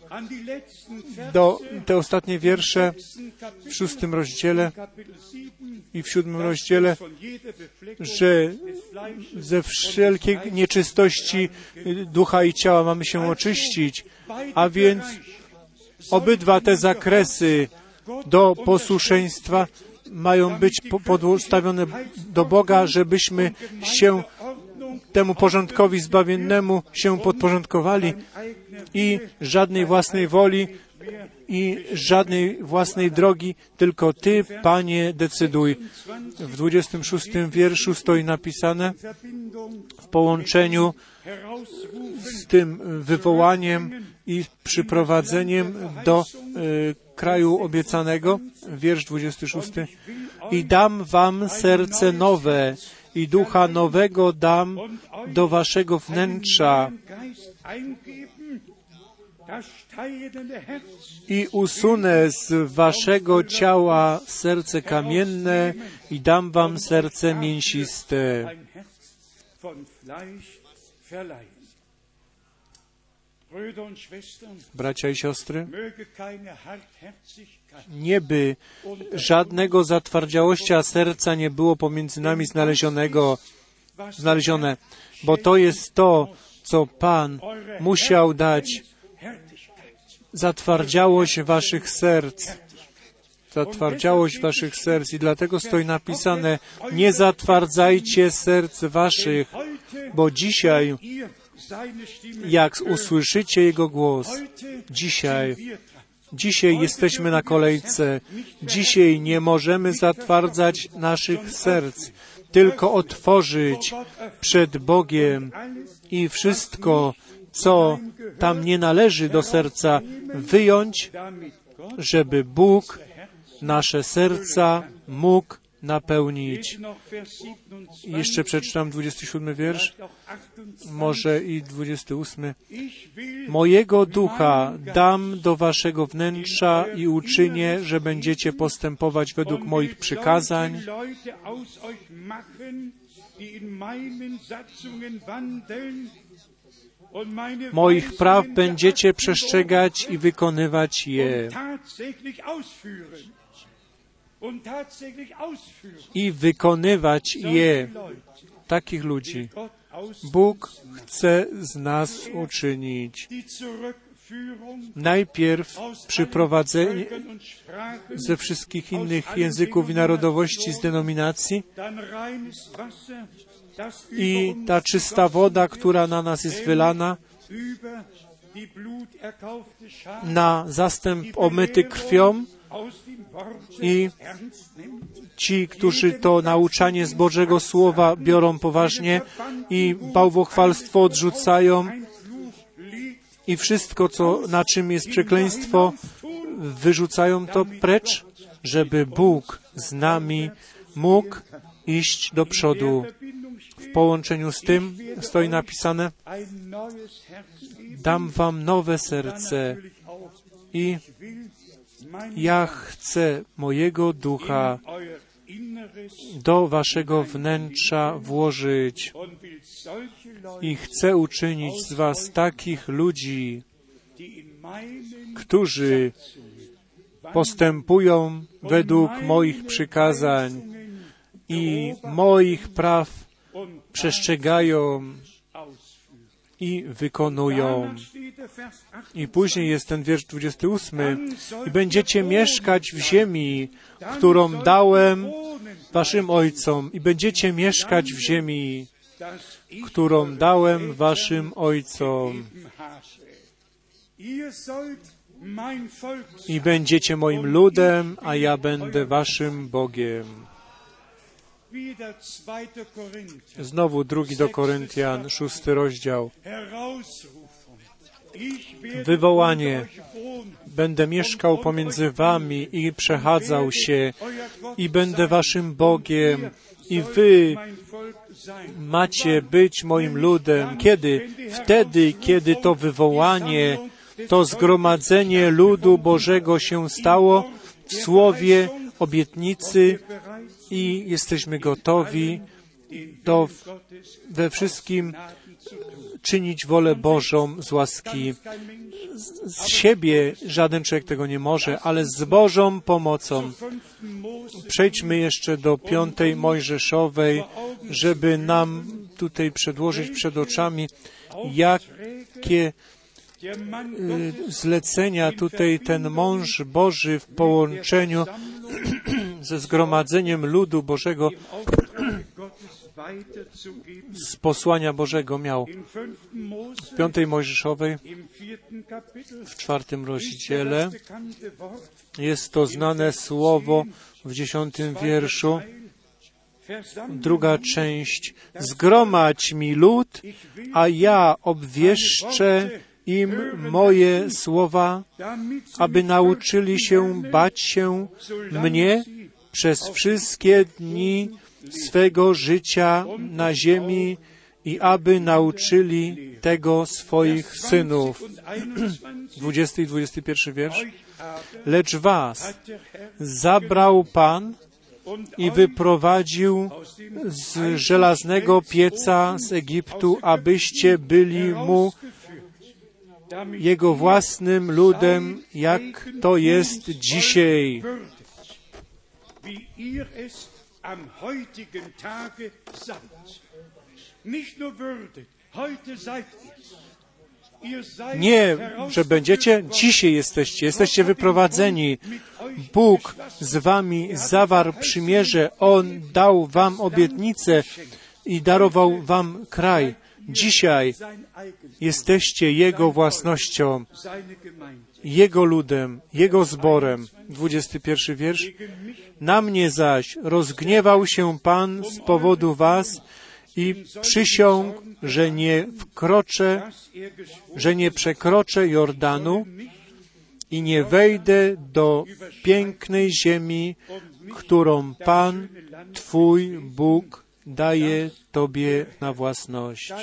do te ostatnie wiersze w szóstym rozdziale i w siódmym rozdziale, że ze wszelkiej nieczystości ducha i ciała mamy się oczyścić, a więc obydwa te zakresy do posłuszeństwa mają być podstawione do Boga, żebyśmy się temu porządkowi zbawiennemu się podporządkowali i żadnej własnej woli i żadnej własnej drogi, tylko Ty, Panie, decyduj. W 26 wierszu stoi napisane w połączeniu z tym wywołaniem i przyprowadzeniem do y, kraju obiecanego, wiersz 26. I dam wam serce nowe i ducha nowego dam do waszego wnętrza i usunę z waszego ciała serce kamienne i dam wam serce mięsiste. Bracia i siostry, nieby żadnego zatwardziałościa serca nie było pomiędzy nami znalezionego, znalezione, bo to jest to, co Pan musiał dać. Zatwardziałość waszych serc. Zatwardziałość waszych serc. I dlatego stoi napisane nie zatwardzajcie serc waszych, bo dzisiaj jak usłyszycie Jego głos, dzisiaj, dzisiaj jesteśmy na kolejce, dzisiaj nie możemy zatwardzać naszych serc, tylko otworzyć przed Bogiem i wszystko, co tam nie należy do serca, wyjąć, żeby Bóg nasze serca mógł napełnić. Jeszcze przeczytam 27 wiersz, może i 28. Mojego ducha dam do waszego wnętrza i uczynię, że będziecie postępować według moich przykazań. Moich praw będziecie przestrzegać i wykonywać je i wykonywać je. Takich ludzi Bóg chce z nas uczynić. Najpierw przyprowadzenie ze wszystkich innych języków i narodowości z denominacji i ta czysta woda, która na nas jest wylana, na zastęp omyty krwią, i ci, którzy to nauczanie z Bożego Słowa biorą poważnie i bałwochwalstwo odrzucają i wszystko, co, na czym jest przekleństwo, wyrzucają to precz, żeby Bóg z nami mógł iść do przodu. W połączeniu z tym stoi napisane, dam wam nowe serce i ja chcę mojego ducha do waszego wnętrza włożyć i chcę uczynić z was takich ludzi, którzy postępują według moich przykazań i moich praw przestrzegają i wykonują. I później jest ten wiersz 28. I będziecie mieszkać w ziemi, którą dałem waszym ojcom. I będziecie mieszkać w ziemi, którą dałem waszym ojcom. I będziecie moim ludem, a ja będę waszym Bogiem. Znowu drugi do Koryntian, szósty rozdział. Wywołanie. Będę mieszkał pomiędzy wami i przechadzał się. i będę waszym Bogiem. i wy macie być moim ludem. Kiedy? Wtedy, kiedy to wywołanie, to zgromadzenie ludu Bożego się stało w słowie obietnicy i jesteśmy gotowi do we wszystkim czynić wolę Bożą z łaski. Z siebie żaden człowiek tego nie może, ale z Bożą pomocą. Przejdźmy jeszcze do piątej Mojżeszowej, żeby nam tutaj przedłożyć przed oczami, jakie y, zlecenia tutaj ten mąż Boży w połączeniu ze zgromadzeniem ludu Bożego z posłania Bożego miał. W piątej Mojżeszowej, w czwartym rozdziale, jest to znane słowo w dziesiątym wierszu, druga część. Zgromadź mi lud, a ja obwieszczę im moje słowa, aby nauczyli się bać się mnie przez wszystkie dni swego życia na ziemi i aby nauczyli tego swoich synów. 20 i 21 wiersz. Lecz was zabrał Pan i wyprowadził z żelaznego pieca z Egiptu, abyście byli mu jego własnym ludem, jak to jest dzisiaj Nie, że będziecie, dzisiaj jesteście, jesteście wyprowadzeni. Bóg z wami zawarł przymierze, On dał wam obietnicę i darował wam kraj. Dzisiaj jesteście Jego własnością, Jego ludem, Jego zborem. 21 wiersz. Na mnie zaś rozgniewał się Pan z powodu was i przysiągł, że nie wkroczę, że nie przekroczę Jordanu i nie wejdę do pięknej ziemi, którą Pan, Twój Bóg, daje Tobie na własność.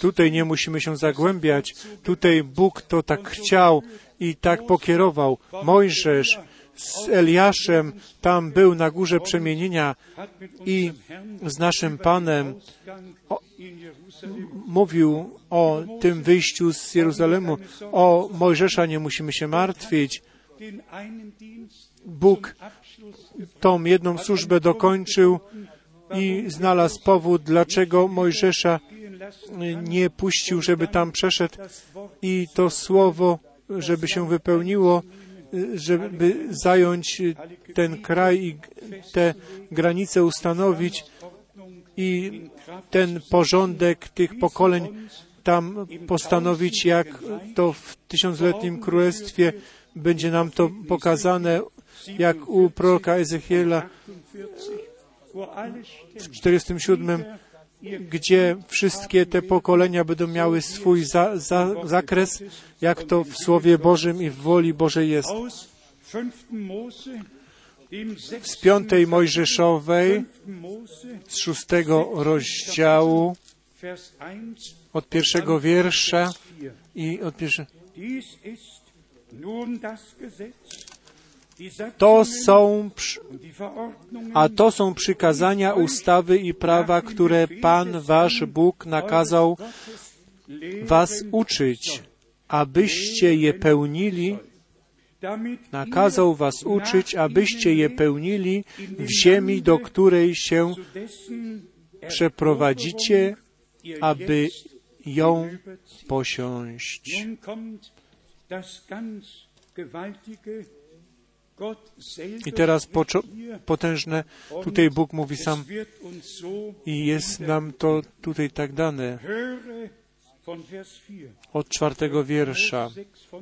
Tutaj nie musimy się zagłębiać. Tutaj Bóg to tak chciał i tak pokierował. Mojżesz z Eliaszem tam był na górze przemienienia i z naszym Panem o, mówił o tym wyjściu z Jeruzalemu. O Mojżesza nie musimy się martwić. Bóg tą jedną służbę dokończył i znalazł powód, dlaczego Mojżesza nie puścił, żeby tam przeszedł. I to słowo, żeby się wypełniło, żeby zająć ten kraj i te granice ustanowić i ten porządek tych pokoleń tam postanowić, jak to w tysiącletnim królestwie będzie nam to pokazane, jak u proroka Ezechiela w 47, gdzie wszystkie te pokolenia będą miały swój za, za, zakres, jak to w Słowie Bożym i w woli Bożej jest. Z piątej Mojżeszowej, z szóstego rozdziału, od pierwszego wiersza i od pierwszego. To są, a to są przykazania, ustawy i prawa, które Pan Wasz Bóg nakazał Was uczyć, abyście je pełnili, nakazał Was uczyć, abyście je pełnili w ziemi, do której się przeprowadzicie, aby ją posiąść. I teraz potężne, tutaj Bóg mówi sam i jest nam to tutaj tak dane. Od czwartego wiersza,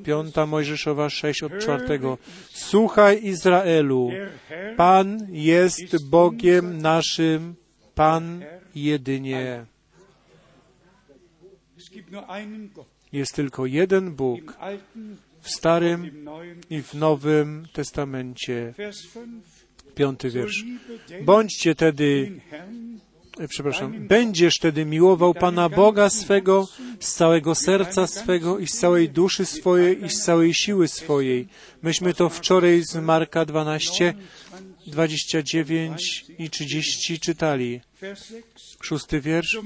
piąta Mojżeszowa sześć od czwartego. Słuchaj Izraelu, Pan jest Bogiem naszym, Pan jedynie. Jest tylko jeden Bóg w Starym i w Nowym Testamencie. Piąty wiersz. Bądźcie tedy, e, przepraszam, będziesz tedy miłował Pana Boga swego z całego serca swego i z całej duszy swojej i z całej siły swojej. Myśmy to wczoraj z Marka 12 29 i 30 czytali. Szósty wiersz.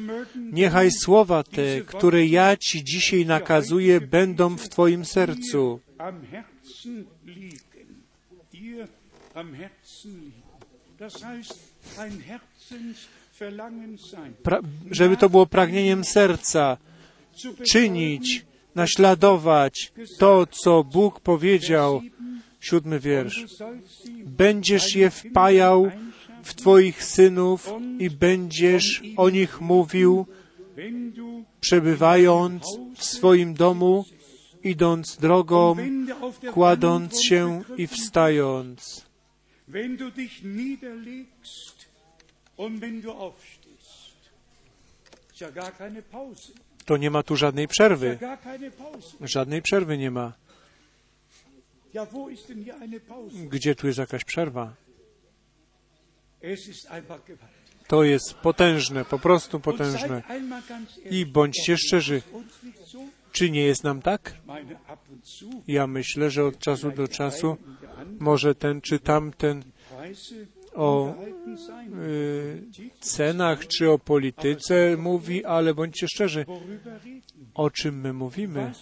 Niechaj słowa te, które ja Ci dzisiaj nakazuję, będą w Twoim sercu. Pra, żeby to było pragnieniem serca, czynić, naśladować to, co Bóg powiedział. Siódmy wiersz. Będziesz je wpajał w Twoich synów i będziesz o nich mówił, przebywając w swoim domu, idąc drogą, kładąc się i wstając. To nie ma tu żadnej przerwy. Żadnej przerwy nie ma. Gdzie tu jest jakaś przerwa? To jest potężne, po prostu potężne. I bądźcie szczerzy, czy nie jest nam tak? Ja myślę, że od czasu do czasu może ten czy tamten o y, cenach czy o polityce mówi, ale bądźcie szczerzy, o czym my mówimy?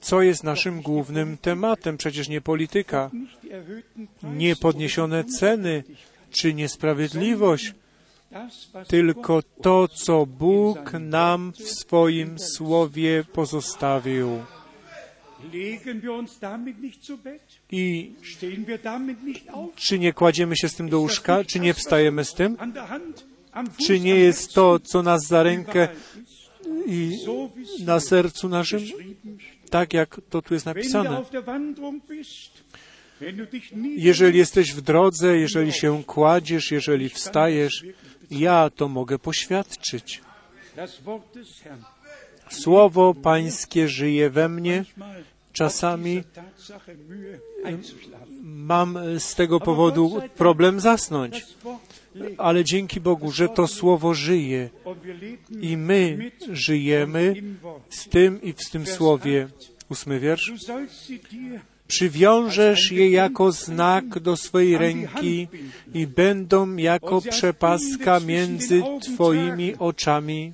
Co jest naszym głównym tematem? Przecież nie polityka, nie podniesione ceny czy niesprawiedliwość, tylko to, co Bóg nam w swoim słowie pozostawił. I czy nie kładziemy się z tym do łóżka, czy nie wstajemy z tym? Czy nie jest to, co nas za rękę i na sercu naszym? Tak jak to tu jest napisane. Jeżeli jesteś w drodze, jeżeli się kładziesz, jeżeli wstajesz, ja to mogę poświadczyć. Słowo Pańskie żyje we mnie. Czasami mam z tego powodu problem zasnąć, ale dzięki Bogu, że to Słowo żyje i my żyjemy z tym i w tym Słowie. Ósmy wiersz. Przywiążesz je jako znak do swojej ręki i będą jako przepaska między Twoimi oczami.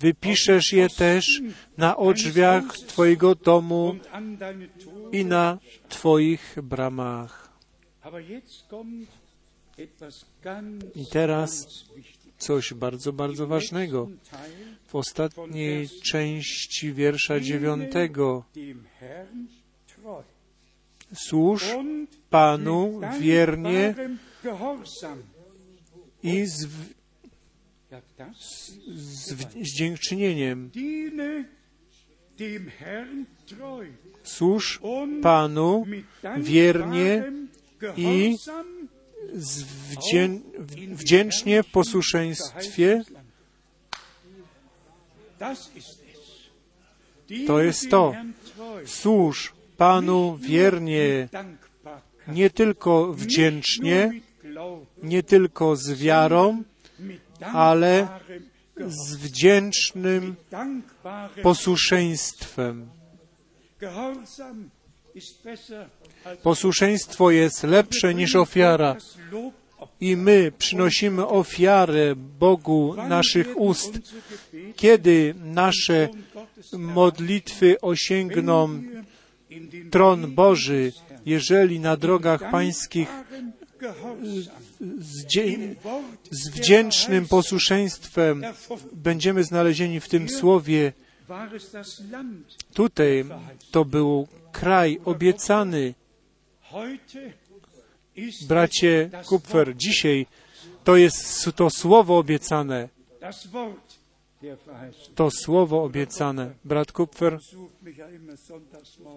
Wypiszesz je też na drzwiach Twojego domu i na Twoich bramach. I teraz coś bardzo, bardzo ważnego. W ostatniej części wiersza dziewiątego służ Panu wiernie i z, z, z dziękczynieniem. Służ Panu wiernie i wdzięcznie w posłuszeństwie. To jest to. Służ Panu wiernie, nie tylko wdzięcznie, nie tylko z wiarą, ale z wdzięcznym posłuszeństwem. Posłuszeństwo jest lepsze niż ofiara. I my przynosimy ofiarę Bogu naszych ust, kiedy nasze modlitwy osiągną tron Boży, jeżeli na drogach pańskich z, z wdzięcznym posłuszeństwem będziemy znalezieni w tym słowie. Tutaj to był kraj obiecany. Bracie Kupfer, dzisiaj to jest to słowo obiecane. To słowo obiecane. Brat Kupfer,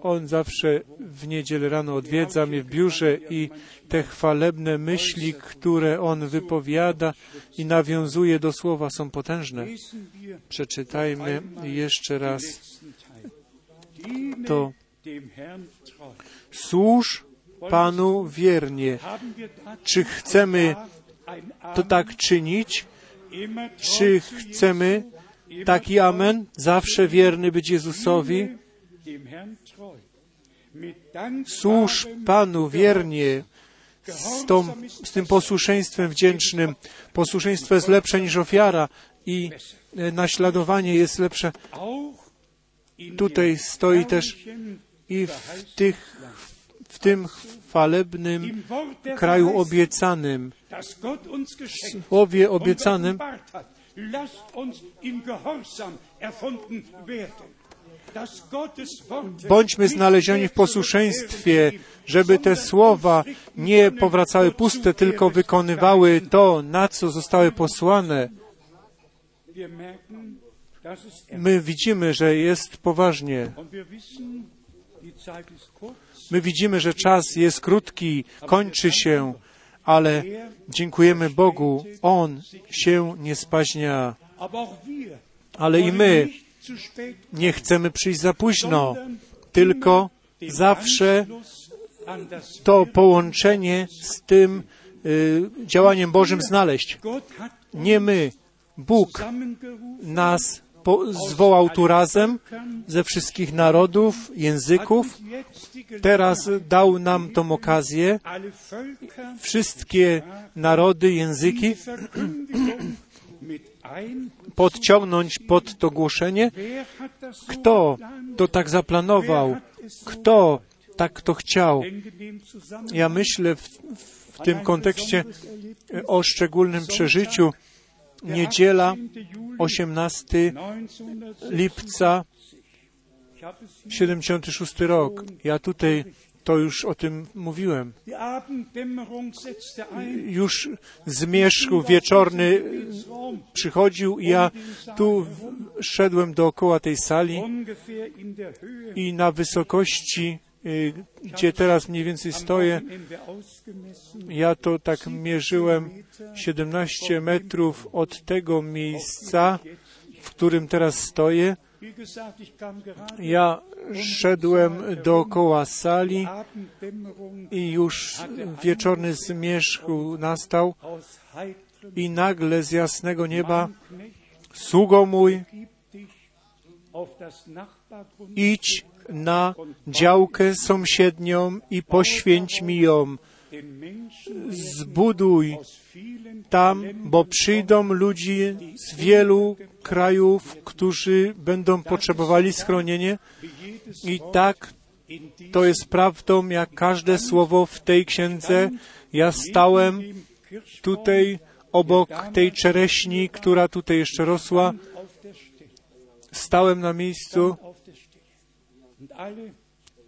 on zawsze w niedzielę rano odwiedza mnie w biurze i te chwalebne myśli, które on wypowiada i nawiązuje do słowa, są potężne. Przeczytajmy jeszcze raz to. Służ Panu wiernie. Czy chcemy to tak czynić? Czy chcemy taki amen, zawsze wierny być Jezusowi? Służ Panu wiernie, z, tą, z tym posłuszeństwem wdzięcznym. Posłuszeństwo jest lepsze niż ofiara i e, naśladowanie jest lepsze. Tutaj stoi też i w, tych, tym chwalebnym kraju obiecanym, słowie obiecanym, Bądźmy znalezieni w posłuszeństwie, żeby te słowa nie powracały puste, tylko wykonywały to, na co zostały posłane. My widzimy, że jest poważnie. My widzimy, że czas jest krótki, kończy się, ale dziękujemy Bogu, On się nie spaźnia. Ale i my nie chcemy przyjść za późno, tylko zawsze to połączenie z tym y, działaniem Bożym znaleźć. Nie my, Bóg nas zwołał tu razem ze wszystkich narodów, języków. Teraz dał nam tą okazję, wszystkie narody, języki podciągnąć pod to głoszenie? Kto to tak zaplanował? Kto tak to chciał? Ja myślę w, w tym kontekście o szczególnym przeżyciu. Niedziela, 18 lipca, 76 rok. Ja tutaj to już o tym mówiłem. Już zmierzch wieczorny przychodził i ja tu szedłem dookoła tej sali i na wysokości, y, gdzie teraz mniej więcej stoję, ja to tak mierzyłem 17 metrów od tego miejsca, w którym teraz stoję. Ja szedłem dookoła sali i już wieczorny zmierzch nastał i nagle z jasnego nieba sługo mój, idź na działkę sąsiednią i poświęć mi ją. Zbuduj tam, bo przyjdą ludzie z wielu krajów, którzy będą potrzebowali schronienie i tak to jest prawdą, jak każde słowo w tej księdze. Ja stałem tutaj obok tej czereśni, która tutaj jeszcze rosła. Stałem na miejscu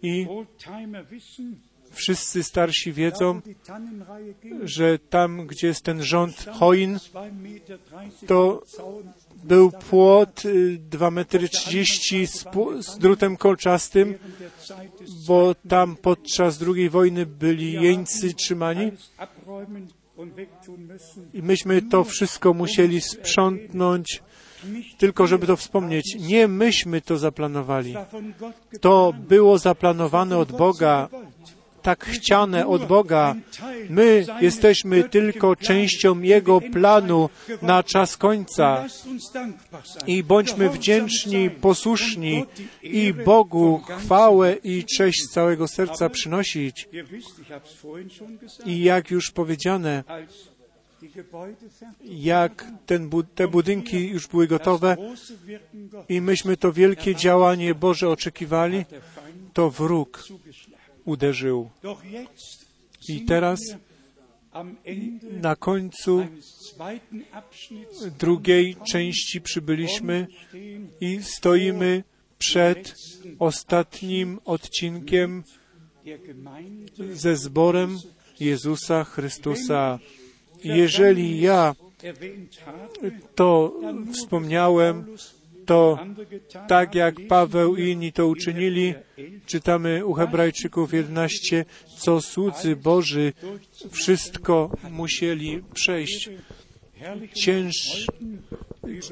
i wszyscy starsi wiedzą, że tam, gdzie jest ten rząd choin, to był płot 2 metry 30 z, z drutem kolczastym, bo tam podczas II wojny byli jeńcy trzymani. i myśmy to wszystko musieli sprzątnąć, tylko żeby to wspomnieć. Nie myśmy to zaplanowali. To było zaplanowane od Boga tak chciane od Boga. My jesteśmy tylko częścią Jego planu na czas końca. I bądźmy wdzięczni, posłuszni i Bogu chwałę i cześć z całego serca przynosić. I jak już powiedziane, jak ten, te budynki już były gotowe i myśmy to wielkie działanie Boże oczekiwali, to wróg uderzył. I teraz na końcu drugiej części przybyliśmy i stoimy przed ostatnim odcinkiem ze zborem Jezusa Chrystusa. Jeżeli ja to wspomniałem, to tak jak Paweł i inni to uczynili, czytamy u Hebrajczyków 11, co słudzy Boży wszystko musieli przejść. Cięż,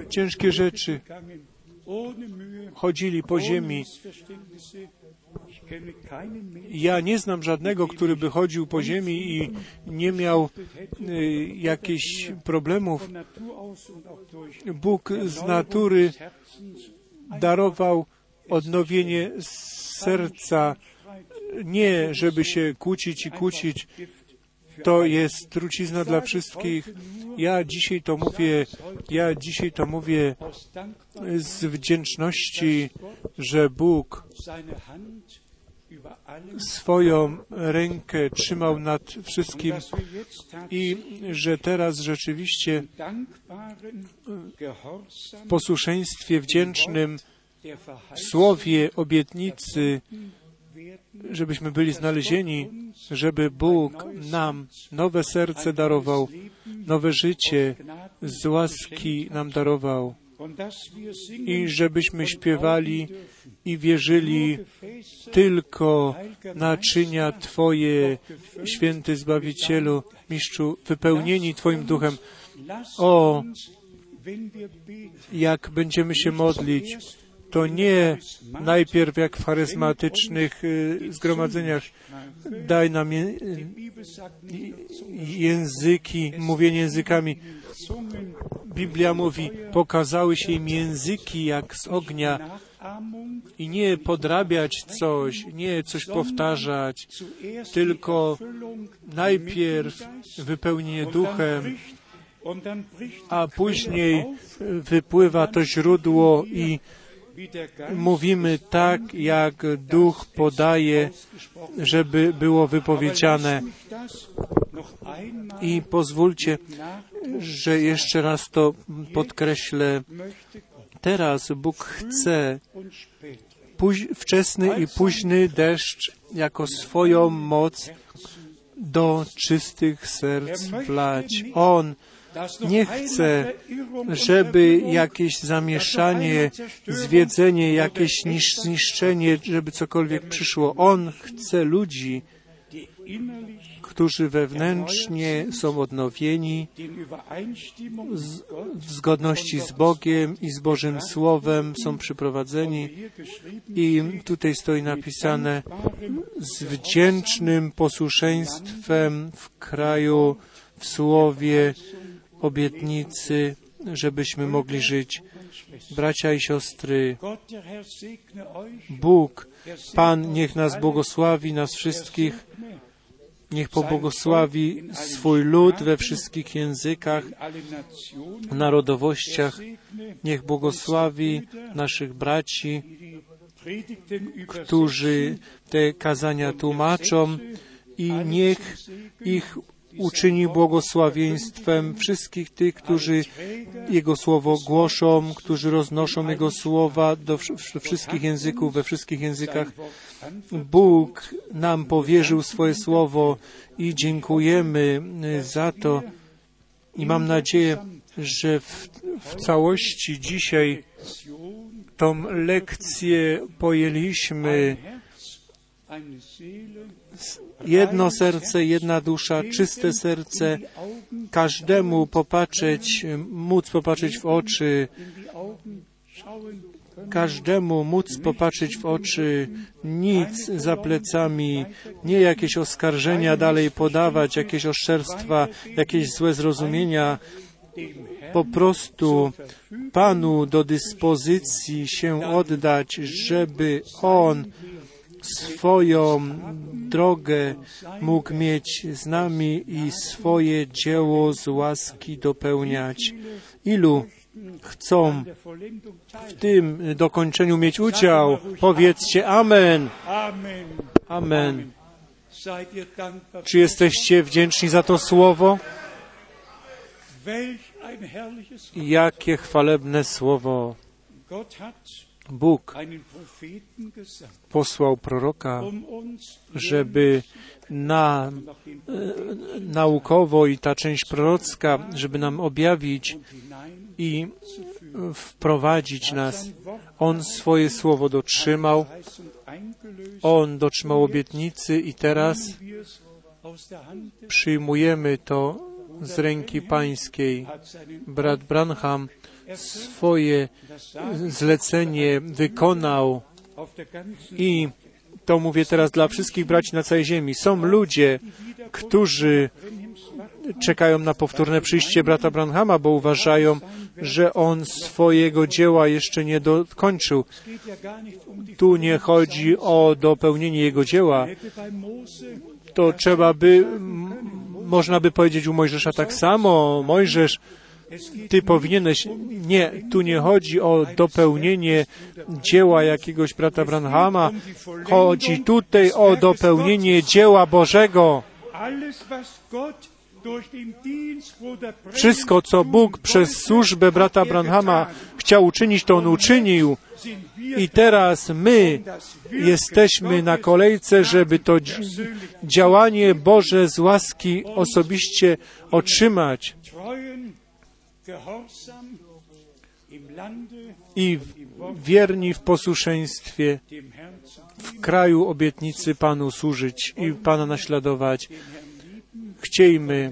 ciężkie rzeczy. Chodzili po ziemi. Ja nie znam żadnego, który by chodził po ziemi i nie miał y, jakichś problemów. Bóg z natury darował odnowienie serca, nie żeby się kłócić i kłócić, to jest trucizna dla wszystkich. Ja dzisiaj to mówię, ja dzisiaj to mówię z wdzięczności, że Bóg swoją rękę trzymał nad wszystkim i że teraz rzeczywiście w posłuszeństwie wdzięcznym w słowie obietnicy, żebyśmy byli znalezieni, żeby Bóg nam nowe serce darował, nowe życie z łaski nam darował i żebyśmy śpiewali i wierzyli tylko naczynia Twoje, święty Zbawicielu, Mistrzu, wypełnieni Twoim duchem. O, jak będziemy się modlić, to nie najpierw jak w charyzmatycznych y, zgromadzeniach daj nam języki, mówienie językami. Biblia mówi, pokazały się im języki jak z ognia i nie podrabiać coś, nie coś powtarzać, tylko najpierw wypełnienie duchem, a później wypływa to źródło i mówimy tak, jak duch podaje, żeby było wypowiedziane. I pozwólcie, że jeszcze raz to podkreślę. Teraz Bóg chce wczesny i późny deszcz jako swoją moc do czystych serc wlać. On nie chce, żeby jakieś zamieszanie, zwiedzenie, jakieś zniszczenie, żeby cokolwiek przyszło. On chce ludzi, którzy wewnętrznie są odnowieni w zgodności z Bogiem i z Bożym Słowem, są przyprowadzeni. I tutaj stoi napisane z wdzięcznym posłuszeństwem w kraju, w Słowie, obietnicy, żebyśmy mogli żyć. Bracia i siostry, Bóg, Pan, niech nas błogosławi, nas wszystkich, niech pobłogosławi swój lud we wszystkich językach, narodowościach, niech błogosławi naszych braci, którzy te kazania tłumaczą i niech ich uczyni błogosławieństwem wszystkich tych, którzy Jego Słowo głoszą, którzy roznoszą Jego Słowa do wszystkich języków, we wszystkich językach. Bóg nam powierzył swoje Słowo i dziękujemy za to. I mam nadzieję, że w, w całości dzisiaj tą lekcję pojęliśmy. Jedno serce, jedna dusza, czyste serce, każdemu popatrzeć, móc popatrzeć w oczy, każdemu móc popatrzeć w oczy, nic za plecami, nie jakieś oskarżenia dalej podawać, jakieś oszczerstwa, jakieś złe zrozumienia, po prostu Panu do dyspozycji się oddać, żeby On swoją drogę mógł mieć z nami i swoje dzieło z łaski dopełniać. Ilu chcą w tym dokończeniu mieć udział? Powiedzcie Amen. Amen. Czy jesteście wdzięczni za to słowo? Jakie chwalebne słowo. Bóg posłał proroka, żeby na, e, naukowo i ta część prorocka, żeby nam objawić i wprowadzić nas. On swoje słowo dotrzymał, on dotrzymał obietnicy i teraz przyjmujemy to z ręki pańskiej. Brat Branham swoje zlecenie wykonał i to mówię teraz dla wszystkich braci na całej ziemi. Są ludzie, którzy czekają na powtórne przyjście brata Branhama, bo uważają, że on swojego dzieła jeszcze nie dokończył. Tu nie chodzi o dopełnienie jego dzieła. To trzeba by, można by powiedzieć u Mojżesza tak samo. Mojżesz, ty powinieneś. Nie, tu nie chodzi o dopełnienie dzieła jakiegoś brata Branhama. Chodzi tutaj o dopełnienie dzieła Bożego. Wszystko, co Bóg przez służbę brata Branhama chciał uczynić, to on uczynił. I teraz my jesteśmy na kolejce, żeby to działanie Boże z łaski osobiście otrzymać. I wierni w posłuszeństwie w kraju obietnicy Panu służyć i Pana naśladować. Chciejmy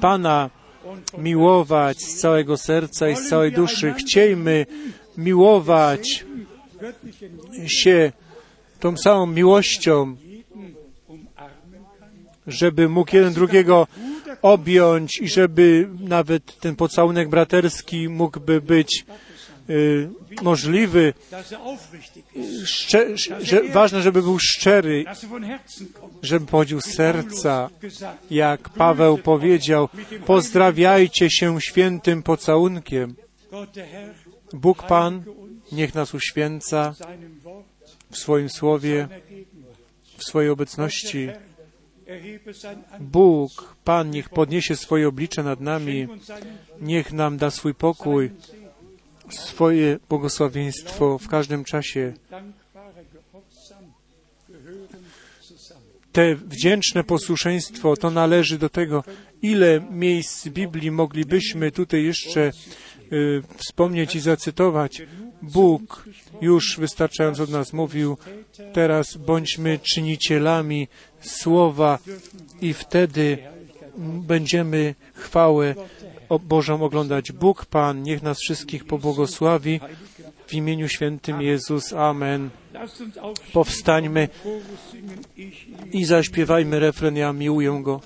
Pana miłować z całego serca i z całej duszy. Chciejmy miłować się tą samą miłością, żeby mógł jeden drugiego objąć i żeby nawet ten pocałunek braterski mógłby być możliwy. Szcze, że, ważne, żeby był szczery, żeby pochodził z serca. Jak Paweł powiedział, pozdrawiajcie się świętym pocałunkiem. Bóg Pan niech nas uświęca w swoim słowie, w swojej obecności. Bóg, Pan, niech podniesie swoje oblicze nad nami, niech nam da swój pokój, swoje błogosławieństwo w każdym czasie. Te wdzięczne posłuszeństwo to należy do tego, ile miejsc Biblii moglibyśmy tutaj jeszcze y, wspomnieć i zacytować. Bóg już wystarczająco od nas mówił, teraz bądźmy czynicielami słowa i wtedy będziemy chwałę Bożą oglądać. Bóg Pan, niech nas wszystkich pobłogosławi w imieniu świętym Jezus. Amen. Powstańmy i zaśpiewajmy refren Ja miłuję Go.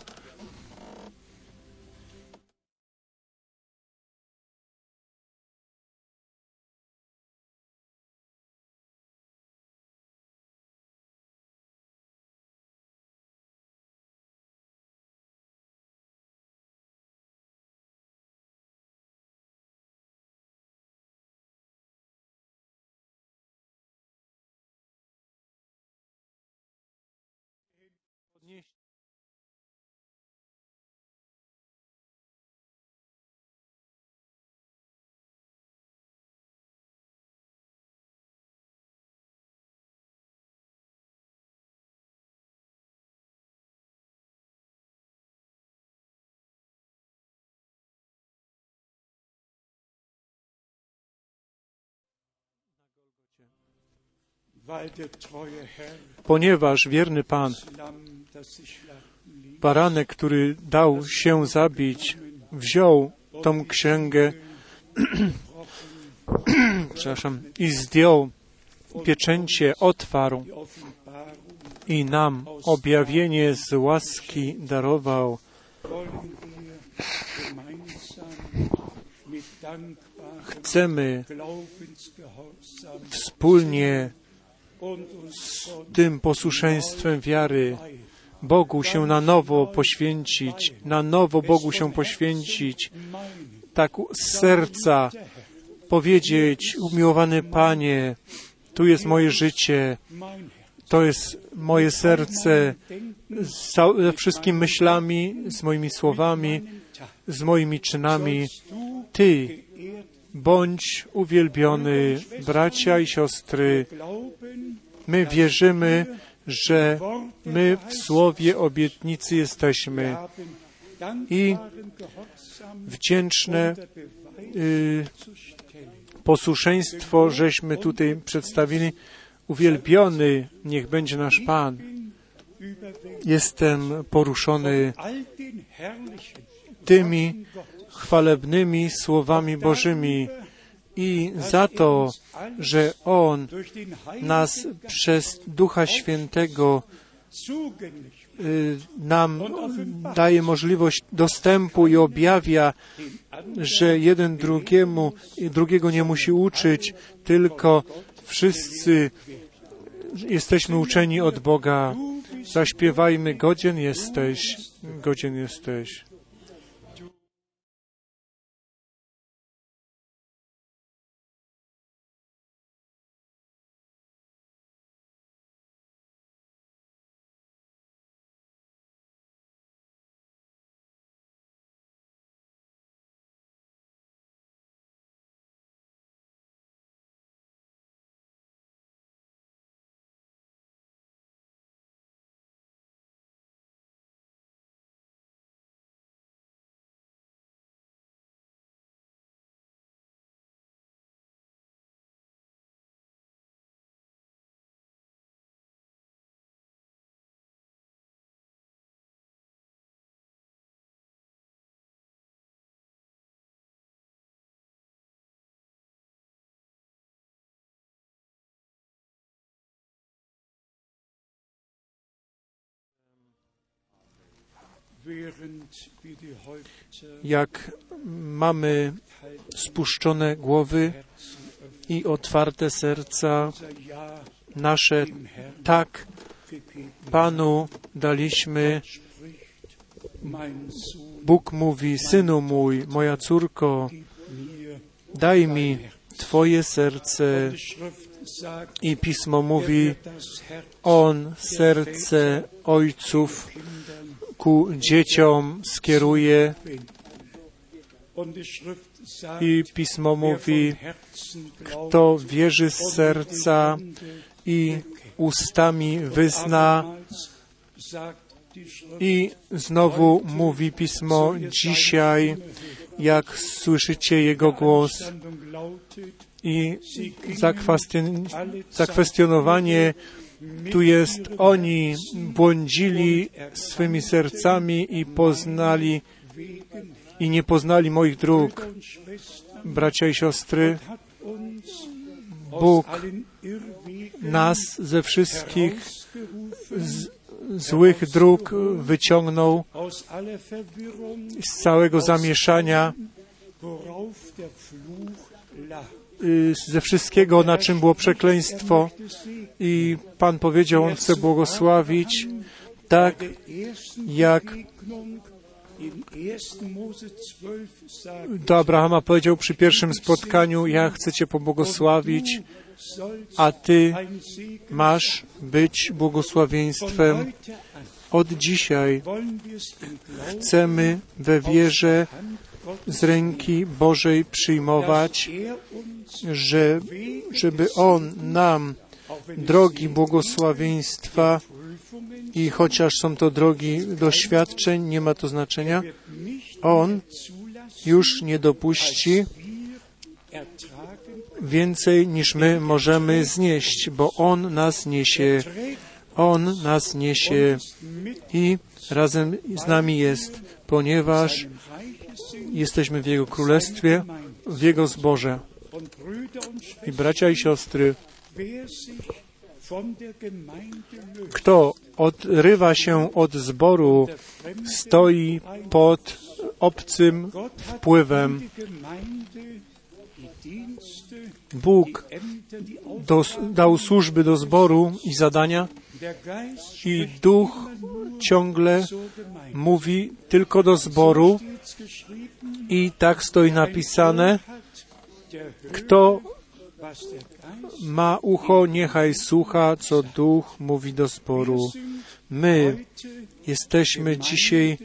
Ponieważ wierny Pan, baranek, który dał się zabić, wziął tą księgę przepraszam, i zdjął pieczęcie, otwarł i nam objawienie z łaski darował. Chcemy wspólnie tym posłuszeństwem wiary Bogu się na nowo poświęcić, na nowo Bogu się poświęcić, tak z serca powiedzieć, umiłowany Panie, tu jest moje życie, to jest moje serce ze wszystkimi myślami, z moimi słowami, z moimi czynami. Ty bądź uwielbiony, bracia i siostry. My wierzymy, że my w słowie obietnicy jesteśmy i wdzięczne y, posłuszeństwo żeśmy tutaj przedstawili. Uwielbiony niech będzie nasz Pan. Jestem poruszony tymi chwalebnymi słowami Bożymi i za to, że On nas przez Ducha Świętego y, nam daje możliwość dostępu i objawia, że jeden drugiemu, drugiego nie musi uczyć, tylko wszyscy jesteśmy uczeni od Boga. Zaśpiewajmy, godzien jesteś, godzien jesteś. Jak mamy spuszczone głowy i otwarte serca, nasze tak Panu daliśmy. Bóg mówi, synu mój, moja córko, daj mi Twoje serce. I pismo mówi, On serce ojców ku dzieciom skieruje. I pismo mówi, kto wierzy z serca i ustami wyzna. I znowu mówi pismo dzisiaj, jak słyszycie Jego głos i zakwestionowanie tu jest, oni błądzili swymi sercami i poznali i nie poznali moich dróg. Bracia i siostry, Bóg nas ze wszystkich z, złych dróg wyciągnął z całego zamieszania ze wszystkiego, na czym było przekleństwo. I Pan powiedział, On chce błogosławić, tak jak do Abrahama powiedział przy pierwszym spotkaniu, ja chcę Cię pobłogosławić, a Ty masz być błogosławieństwem. Od dzisiaj chcemy we wierze z ręki Bożej przyjmować, że, żeby On nam drogi błogosławieństwa i chociaż są to drogi doświadczeń, nie ma to znaczenia, On już nie dopuści więcej niż my możemy znieść, bo On nas niesie. On nas niesie i razem z nami jest, ponieważ jesteśmy w Jego Królestwie, w Jego zborze. I bracia i siostry, kto odrywa się od zboru, stoi pod obcym wpływem. Bóg dał służby do zboru i zadania i duch ciągle mówi tylko do zboru i tak stoi napisane, kto ma ucho, niechaj słucha, co duch mówi do zboru. My jesteśmy dzisiaj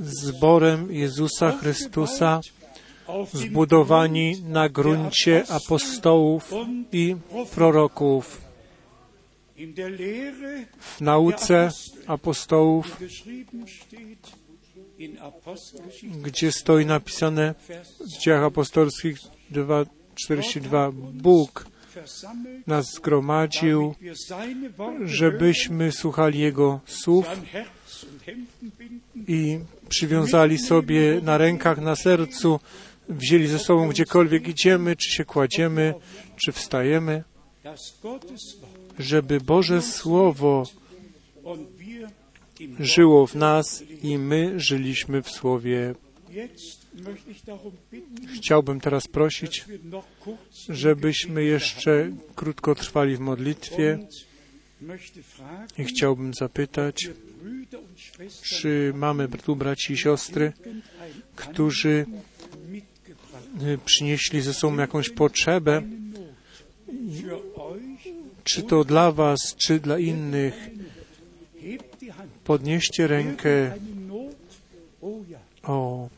zborem Jezusa Chrystusa, zbudowani na gruncie apostołów i proroków. W nauce apostołów, gdzie stoi napisane w dziejach apostolskich 2:42 Bóg nas zgromadził, żebyśmy słuchali Jego słów i przywiązali sobie na rękach, na sercu, wzięli ze sobą gdziekolwiek idziemy, czy się kładziemy, czy wstajemy, żeby Boże Słowo żyło w nas i my żyliśmy w Słowie. Chciałbym teraz prosić, żebyśmy jeszcze krótko trwali w modlitwie i chciałbym zapytać, czy mamy tu braci i siostry, którzy y, przynieśli ze sobą jakąś potrzebę, czy to dla Was, czy dla innych. Podnieście rękę. O.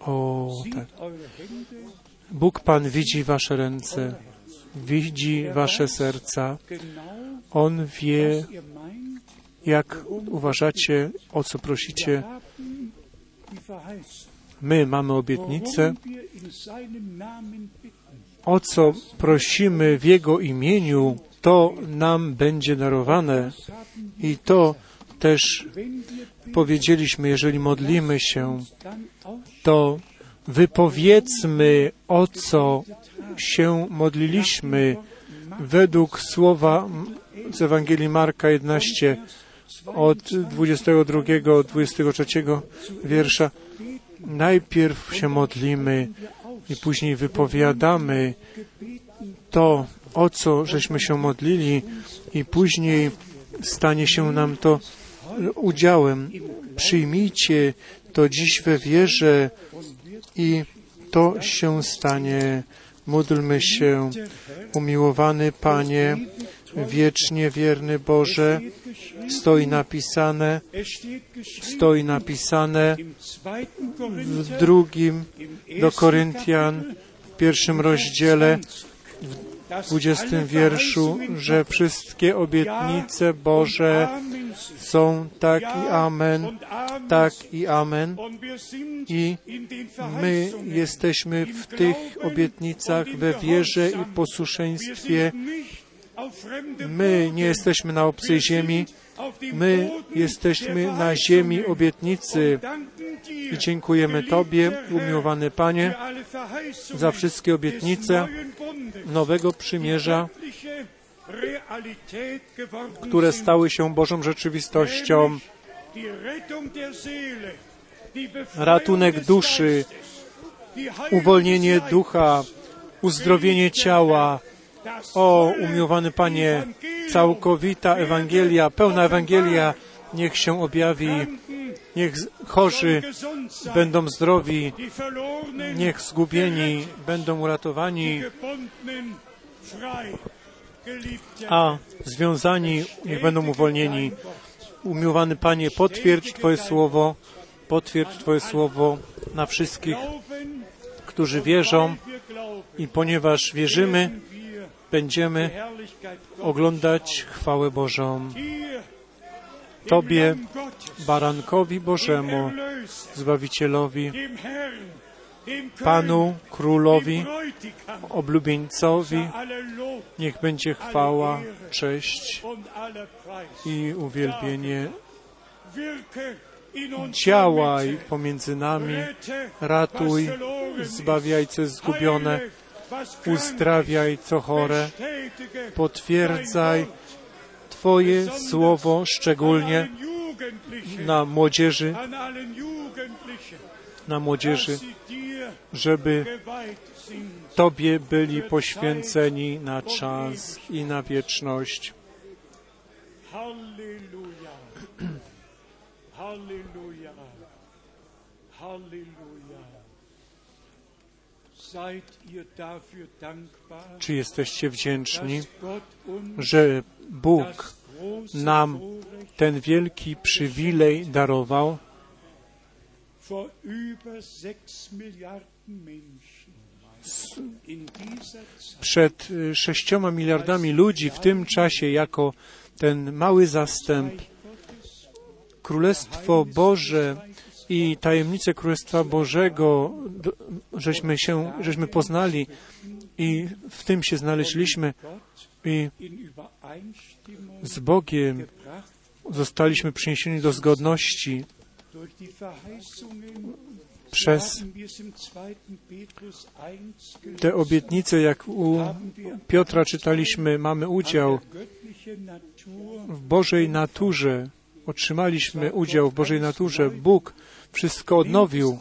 O, tak. Bóg Pan widzi Wasze ręce, widzi Wasze serca. On wie, jak uważacie, o co prosicie. My mamy obietnicę. O co prosimy w Jego imieniu, to nam będzie darowane. I to też powiedzieliśmy, jeżeli modlimy się, to wypowiedzmy, o co się modliliśmy według słowa z Ewangelii Marka 11 od 22-23 wiersza. Najpierw się modlimy i później wypowiadamy to, o co żeśmy się modlili i później stanie się nam to udziałem. Przyjmijcie to dziś we wierze i to się stanie. Módlmy się, umiłowany Panie, wiecznie wierny Boże, stoi napisane, stoi napisane w drugim do Koryntian, w pierwszym rozdziale, w dwudziestym wierszu, że wszystkie obietnice Boże są tak i amen, tak i amen. I my jesteśmy w tych obietnicach we wierze i posłuszeństwie. My nie jesteśmy na obcej ziemi, my jesteśmy na ziemi obietnicy. I dziękujemy Tobie, umiłowany Panie, za wszystkie obietnice nowego przymierza, które stały się Bożą rzeczywistością. Ratunek duszy, uwolnienie ducha, uzdrowienie ciała. O, umiłowany Panie, całkowita Ewangelia, pełna Ewangelia, niech się objawi. Niech chorzy będą zdrowi, niech zgubieni będą uratowani, a związani niech będą uwolnieni. Umiłowany Panie, potwierdź Twoje słowo, potwierdź Twoje słowo na wszystkich, którzy wierzą i ponieważ wierzymy, będziemy oglądać chwałę Bożą. Tobie, barankowi Bożemu, Zbawicielowi, Panu, Królowi, oblubieńcowi, niech będzie chwała, cześć i uwielbienie. Działaj pomiędzy nami, ratuj, zbawiaj co zgubione, uzdrawiaj co chore, potwierdzaj Twoje słowo szczególnie na młodzieży, na młodzieży, żeby Tobie byli poświęceni na czas i na wieczność. Halleluja. Halleluja. Halleluja. Czy jesteście wdzięczni, że Bóg nam ten wielki przywilej darował? Przed y, sześcioma miliardami ludzi w tym czasie, jako ten mały zastęp, Królestwo Boże i tajemnice Królestwa Bożego żeśmy się, żeśmy poznali i w tym się znaleźliśmy i z Bogiem zostaliśmy przyniesieni do zgodności przez te obietnice, jak u Piotra czytaliśmy, mamy udział w Bożej naturze. Otrzymaliśmy udział w Bożej naturze. Bóg wszystko odnowił.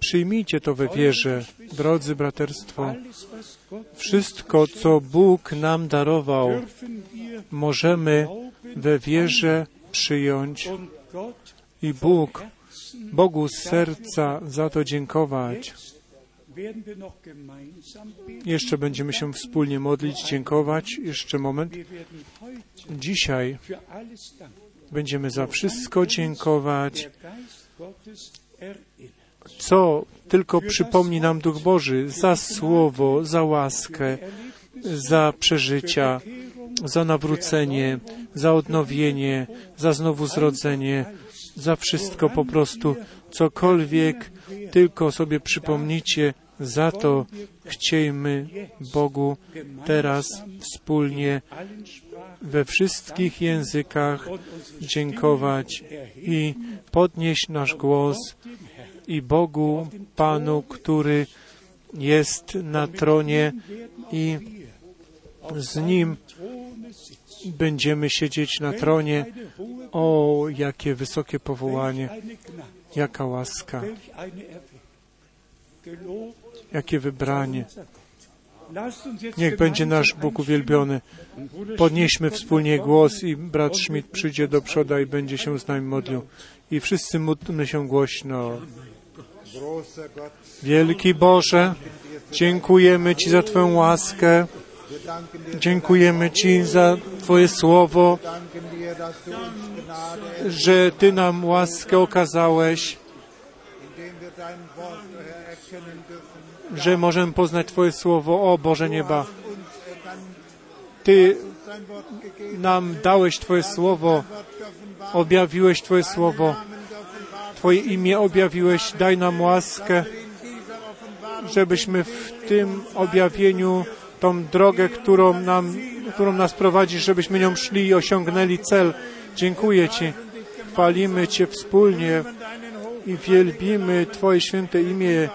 Przyjmijcie to we wierze, drodzy braterstwo. Wszystko, co Bóg nam darował, możemy we wierze przyjąć i Bóg, Bogu z serca za to dziękować. Jeszcze będziemy się wspólnie modlić, dziękować. Jeszcze moment. Dzisiaj będziemy za wszystko dziękować, co tylko przypomni nam Duch Boży, za słowo, za łaskę, za przeżycia, za nawrócenie, za odnowienie, za znowu zrodzenie, za wszystko po prostu, cokolwiek tylko sobie przypomnicie, za to chciejmy Bogu teraz wspólnie we wszystkich językach dziękować i podnieść nasz głos i Bogu, Panu, który jest na tronie i z Nim będziemy siedzieć na tronie. O, jakie wysokie powołanie, jaka łaska, jakie wybranie. Niech będzie nasz Bóg uwielbiony. Podnieśmy wspólnie głos i brat Schmidt przyjdzie do przoda i będzie się z nami modlił. I wszyscy módlmy się głośno. Wielki Boże, dziękujemy Ci za Twoją łaskę. Dziękujemy Ci za Twoje słowo, że Ty nam łaskę okazałeś, że możemy poznać Twoje słowo. O Boże nieba, Ty nam dałeś Twoje słowo, objawiłeś Twoje słowo, Twoje imię objawiłeś. Daj nam łaskę, żebyśmy w tym objawieniu tą drogę, którą, nam, którą nas prowadzisz, żebyśmy nią szli i osiągnęli cel. Dziękuję Ci. Chwalimy Cię wspólnie i wielbimy Twoje święte imię,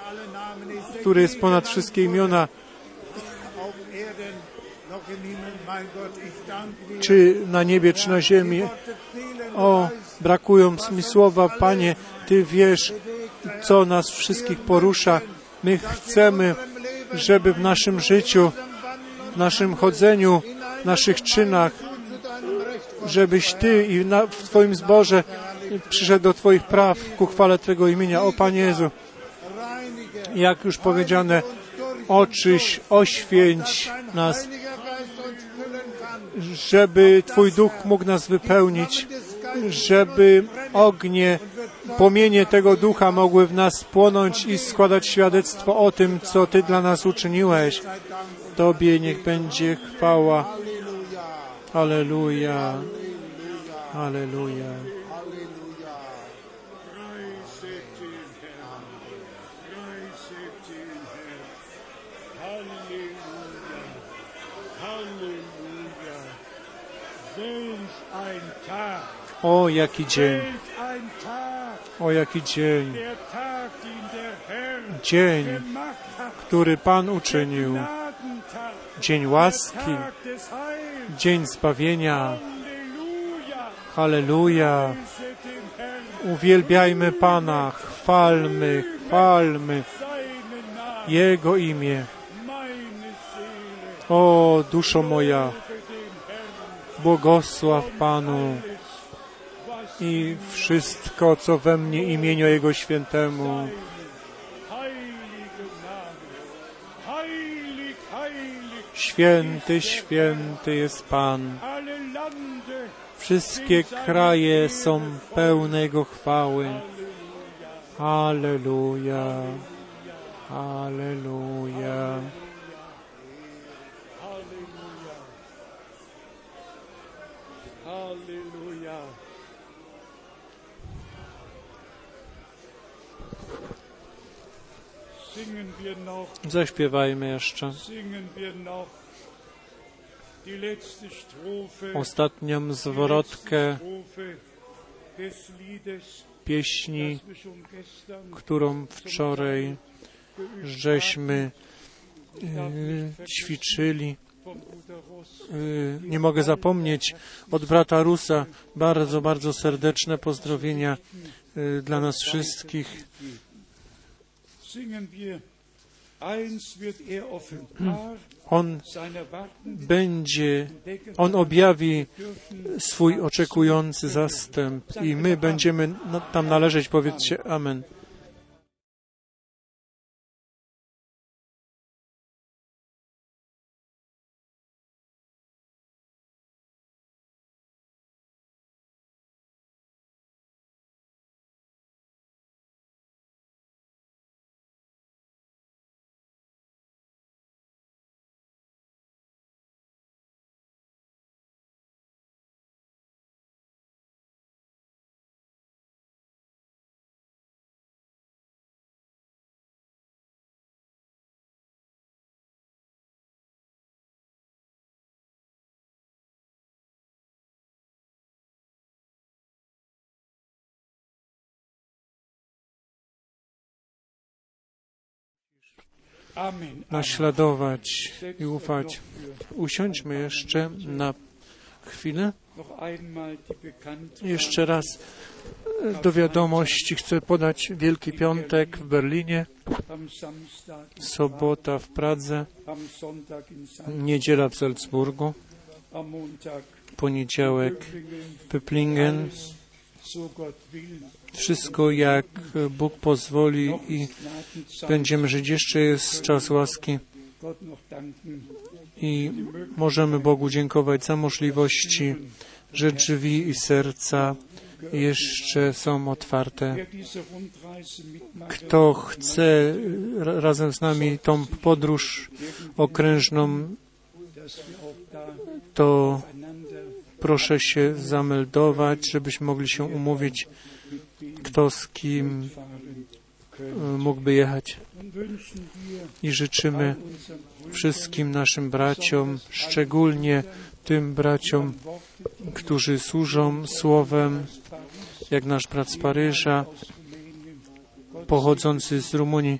które jest ponad wszystkie imiona. Czy na niebie, czy na ziemi. O, brakują mi słowa, Panie, Ty wiesz, co nas wszystkich porusza. My chcemy, żeby w naszym życiu w naszym chodzeniu, w naszych czynach, żebyś Ty i w Twoim zborze przyszedł do Twoich praw ku chwale Twojego imienia. O Panie Jezu, jak już powiedziane, oczyś, oświęć nas, żeby Twój Duch mógł nas wypełnić, żeby ognie, płomienie tego Ducha mogły w nas płonąć i składać świadectwo o tym, co Ty dla nas uczyniłeś. Tobie niech będzie chwała. Aleluja. Aleluja. O, jaki dzień. O, jaki dzień. Dzień, który Pan uczynił. Dzień łaski, dzień zbawienia. Halleluja. Uwielbiajmy Pana, chwalmy, chwalmy Jego imię. O, duszo moja, błogosław Panu i wszystko, co we mnie imieniu Jego świętemu. Święty, święty jest Pan. Wszystkie kraje są pełne Jego chwały. Alleluja. Alleluja. Zaśpiewajmy jeszcze. Ostatnią zwrotkę pieśni, którą wczoraj żeśmy y, ćwiczyli. Y, nie mogę zapomnieć od brata Rusa. Bardzo, bardzo serdeczne pozdrowienia y, dla nas wszystkich. On będzie, on objawi swój oczekujący zastęp i my będziemy tam należeć. Powiedzcie Amen. Naśladować i ufać. Usiądźmy jeszcze na chwilę. Jeszcze raz do wiadomości chcę podać Wielki Piątek w Berlinie, sobota w Pradze, niedziela w Salzburgu, poniedziałek w Pöplingen, wszystko jak Bóg pozwoli i będziemy żyć. Jeszcze jest czas łaski i możemy Bogu dziękować za możliwości, że drzwi i serca jeszcze są otwarte. Kto chce razem z nami tą podróż okrężną, to proszę się zameldować, żebyśmy mogli się umówić, kto z kim e, mógłby jechać. I życzymy wszystkim naszym braciom, szczególnie tym braciom, którzy służą Słowem, jak nasz brat z Paryża, pochodzący z Rumunii.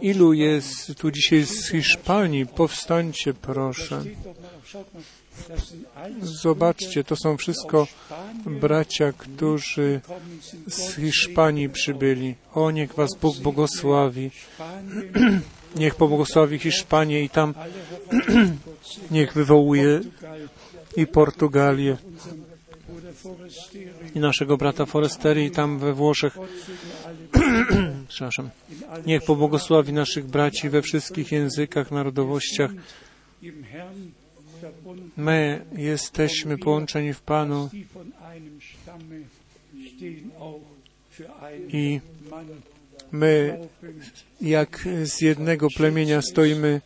Ilu jest tu dzisiaj z Hiszpanii? Powstańcie, proszę. Zobaczcie, to są wszystko bracia, którzy z Hiszpanii przybyli. O, niech Was Bóg błogosławi. Niech pobłogosławi Hiszpanię i tam niech wywołuje i Portugalię i naszego brata Forestery i tam we Włoszech. Przepraszam. Niech pobłogosławi naszych braci we wszystkich językach, narodowościach. My jesteśmy połączeni w Panu i my jak z jednego plemienia stoimy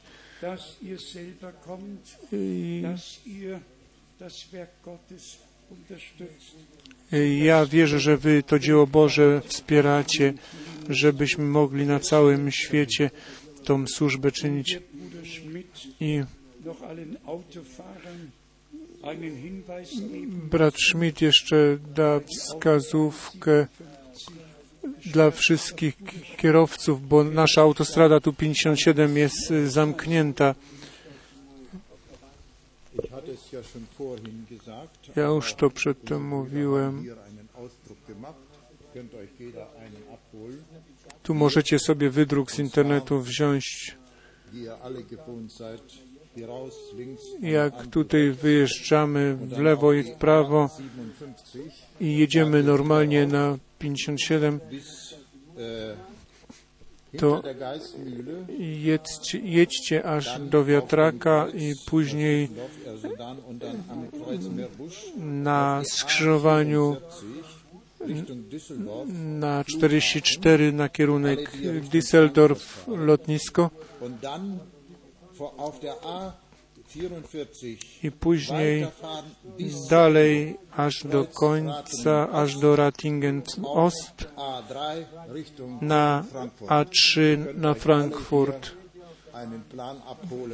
ja wierzę, że Wy to dzieło Boże wspieracie, żebyśmy mogli na całym świecie tą służbę czynić. I Brat Schmidt jeszcze da wskazówkę dla wszystkich kierowców, bo nasza autostrada tu 57 jest y, zamknięta. Ja już to przedtem mówiłem. Tu możecie sobie wydruk z internetu wziąć jak tutaj wyjeżdżamy w lewo i w prawo i jedziemy normalnie na 57, to jedźcie, jedźcie aż do wiatraka i później na skrzyżowaniu na 44 na kierunek Düsseldorf lotnisko i później dalej aż do końca, aż do Ratingen Ost na A3 na Frankfurt.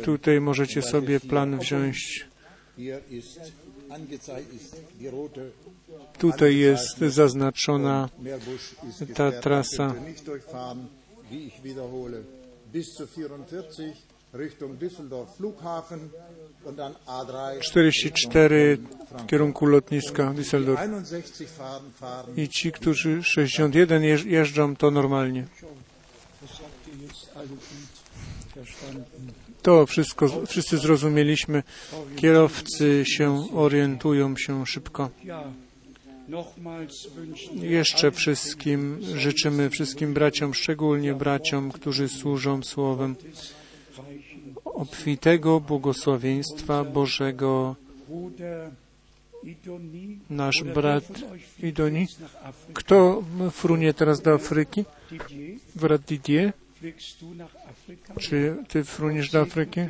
Tutaj możecie sobie plan wziąć. Tutaj jest zaznaczona ta trasa. Czterdzieści cztery w kierunku lotniska Düsseldorf. I ci, którzy 61 jeżdżą, to normalnie. To wszystko, wszyscy zrozumieliśmy. Kierowcy się orientują się szybko. Jeszcze wszystkim życzymy, wszystkim braciom, szczególnie braciom, którzy służą Słowem, obfitego błogosławieństwa Bożego. Nasz brat Idoni. Kto frunie teraz do Afryki? Brat Didier? Czy ty fruniesz do Afryki?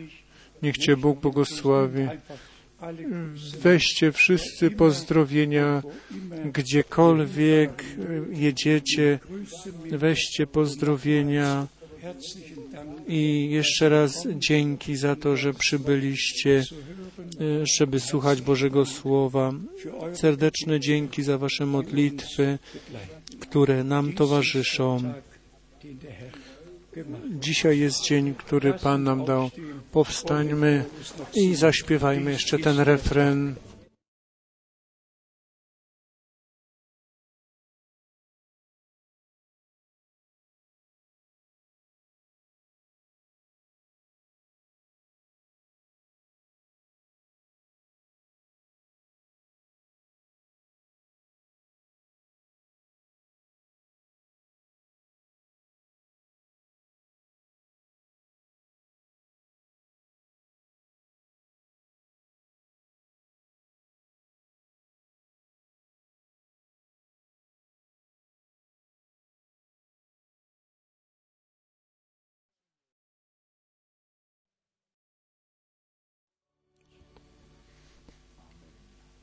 Niech Cię Bóg błogosławi. Weźcie wszyscy pozdrowienia, gdziekolwiek jedziecie, weźcie pozdrowienia i jeszcze raz dzięki za to, że przybyliście, żeby słuchać Bożego Słowa. Serdeczne dzięki za Wasze modlitwy, które nam towarzyszą. Dzisiaj jest dzień, który Pan nam dał. Powstańmy i zaśpiewajmy jeszcze ten refren.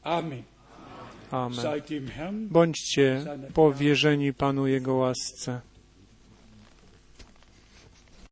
Amen. Amen. Herrn Bądźcie powierzeni Panu Jego łasce.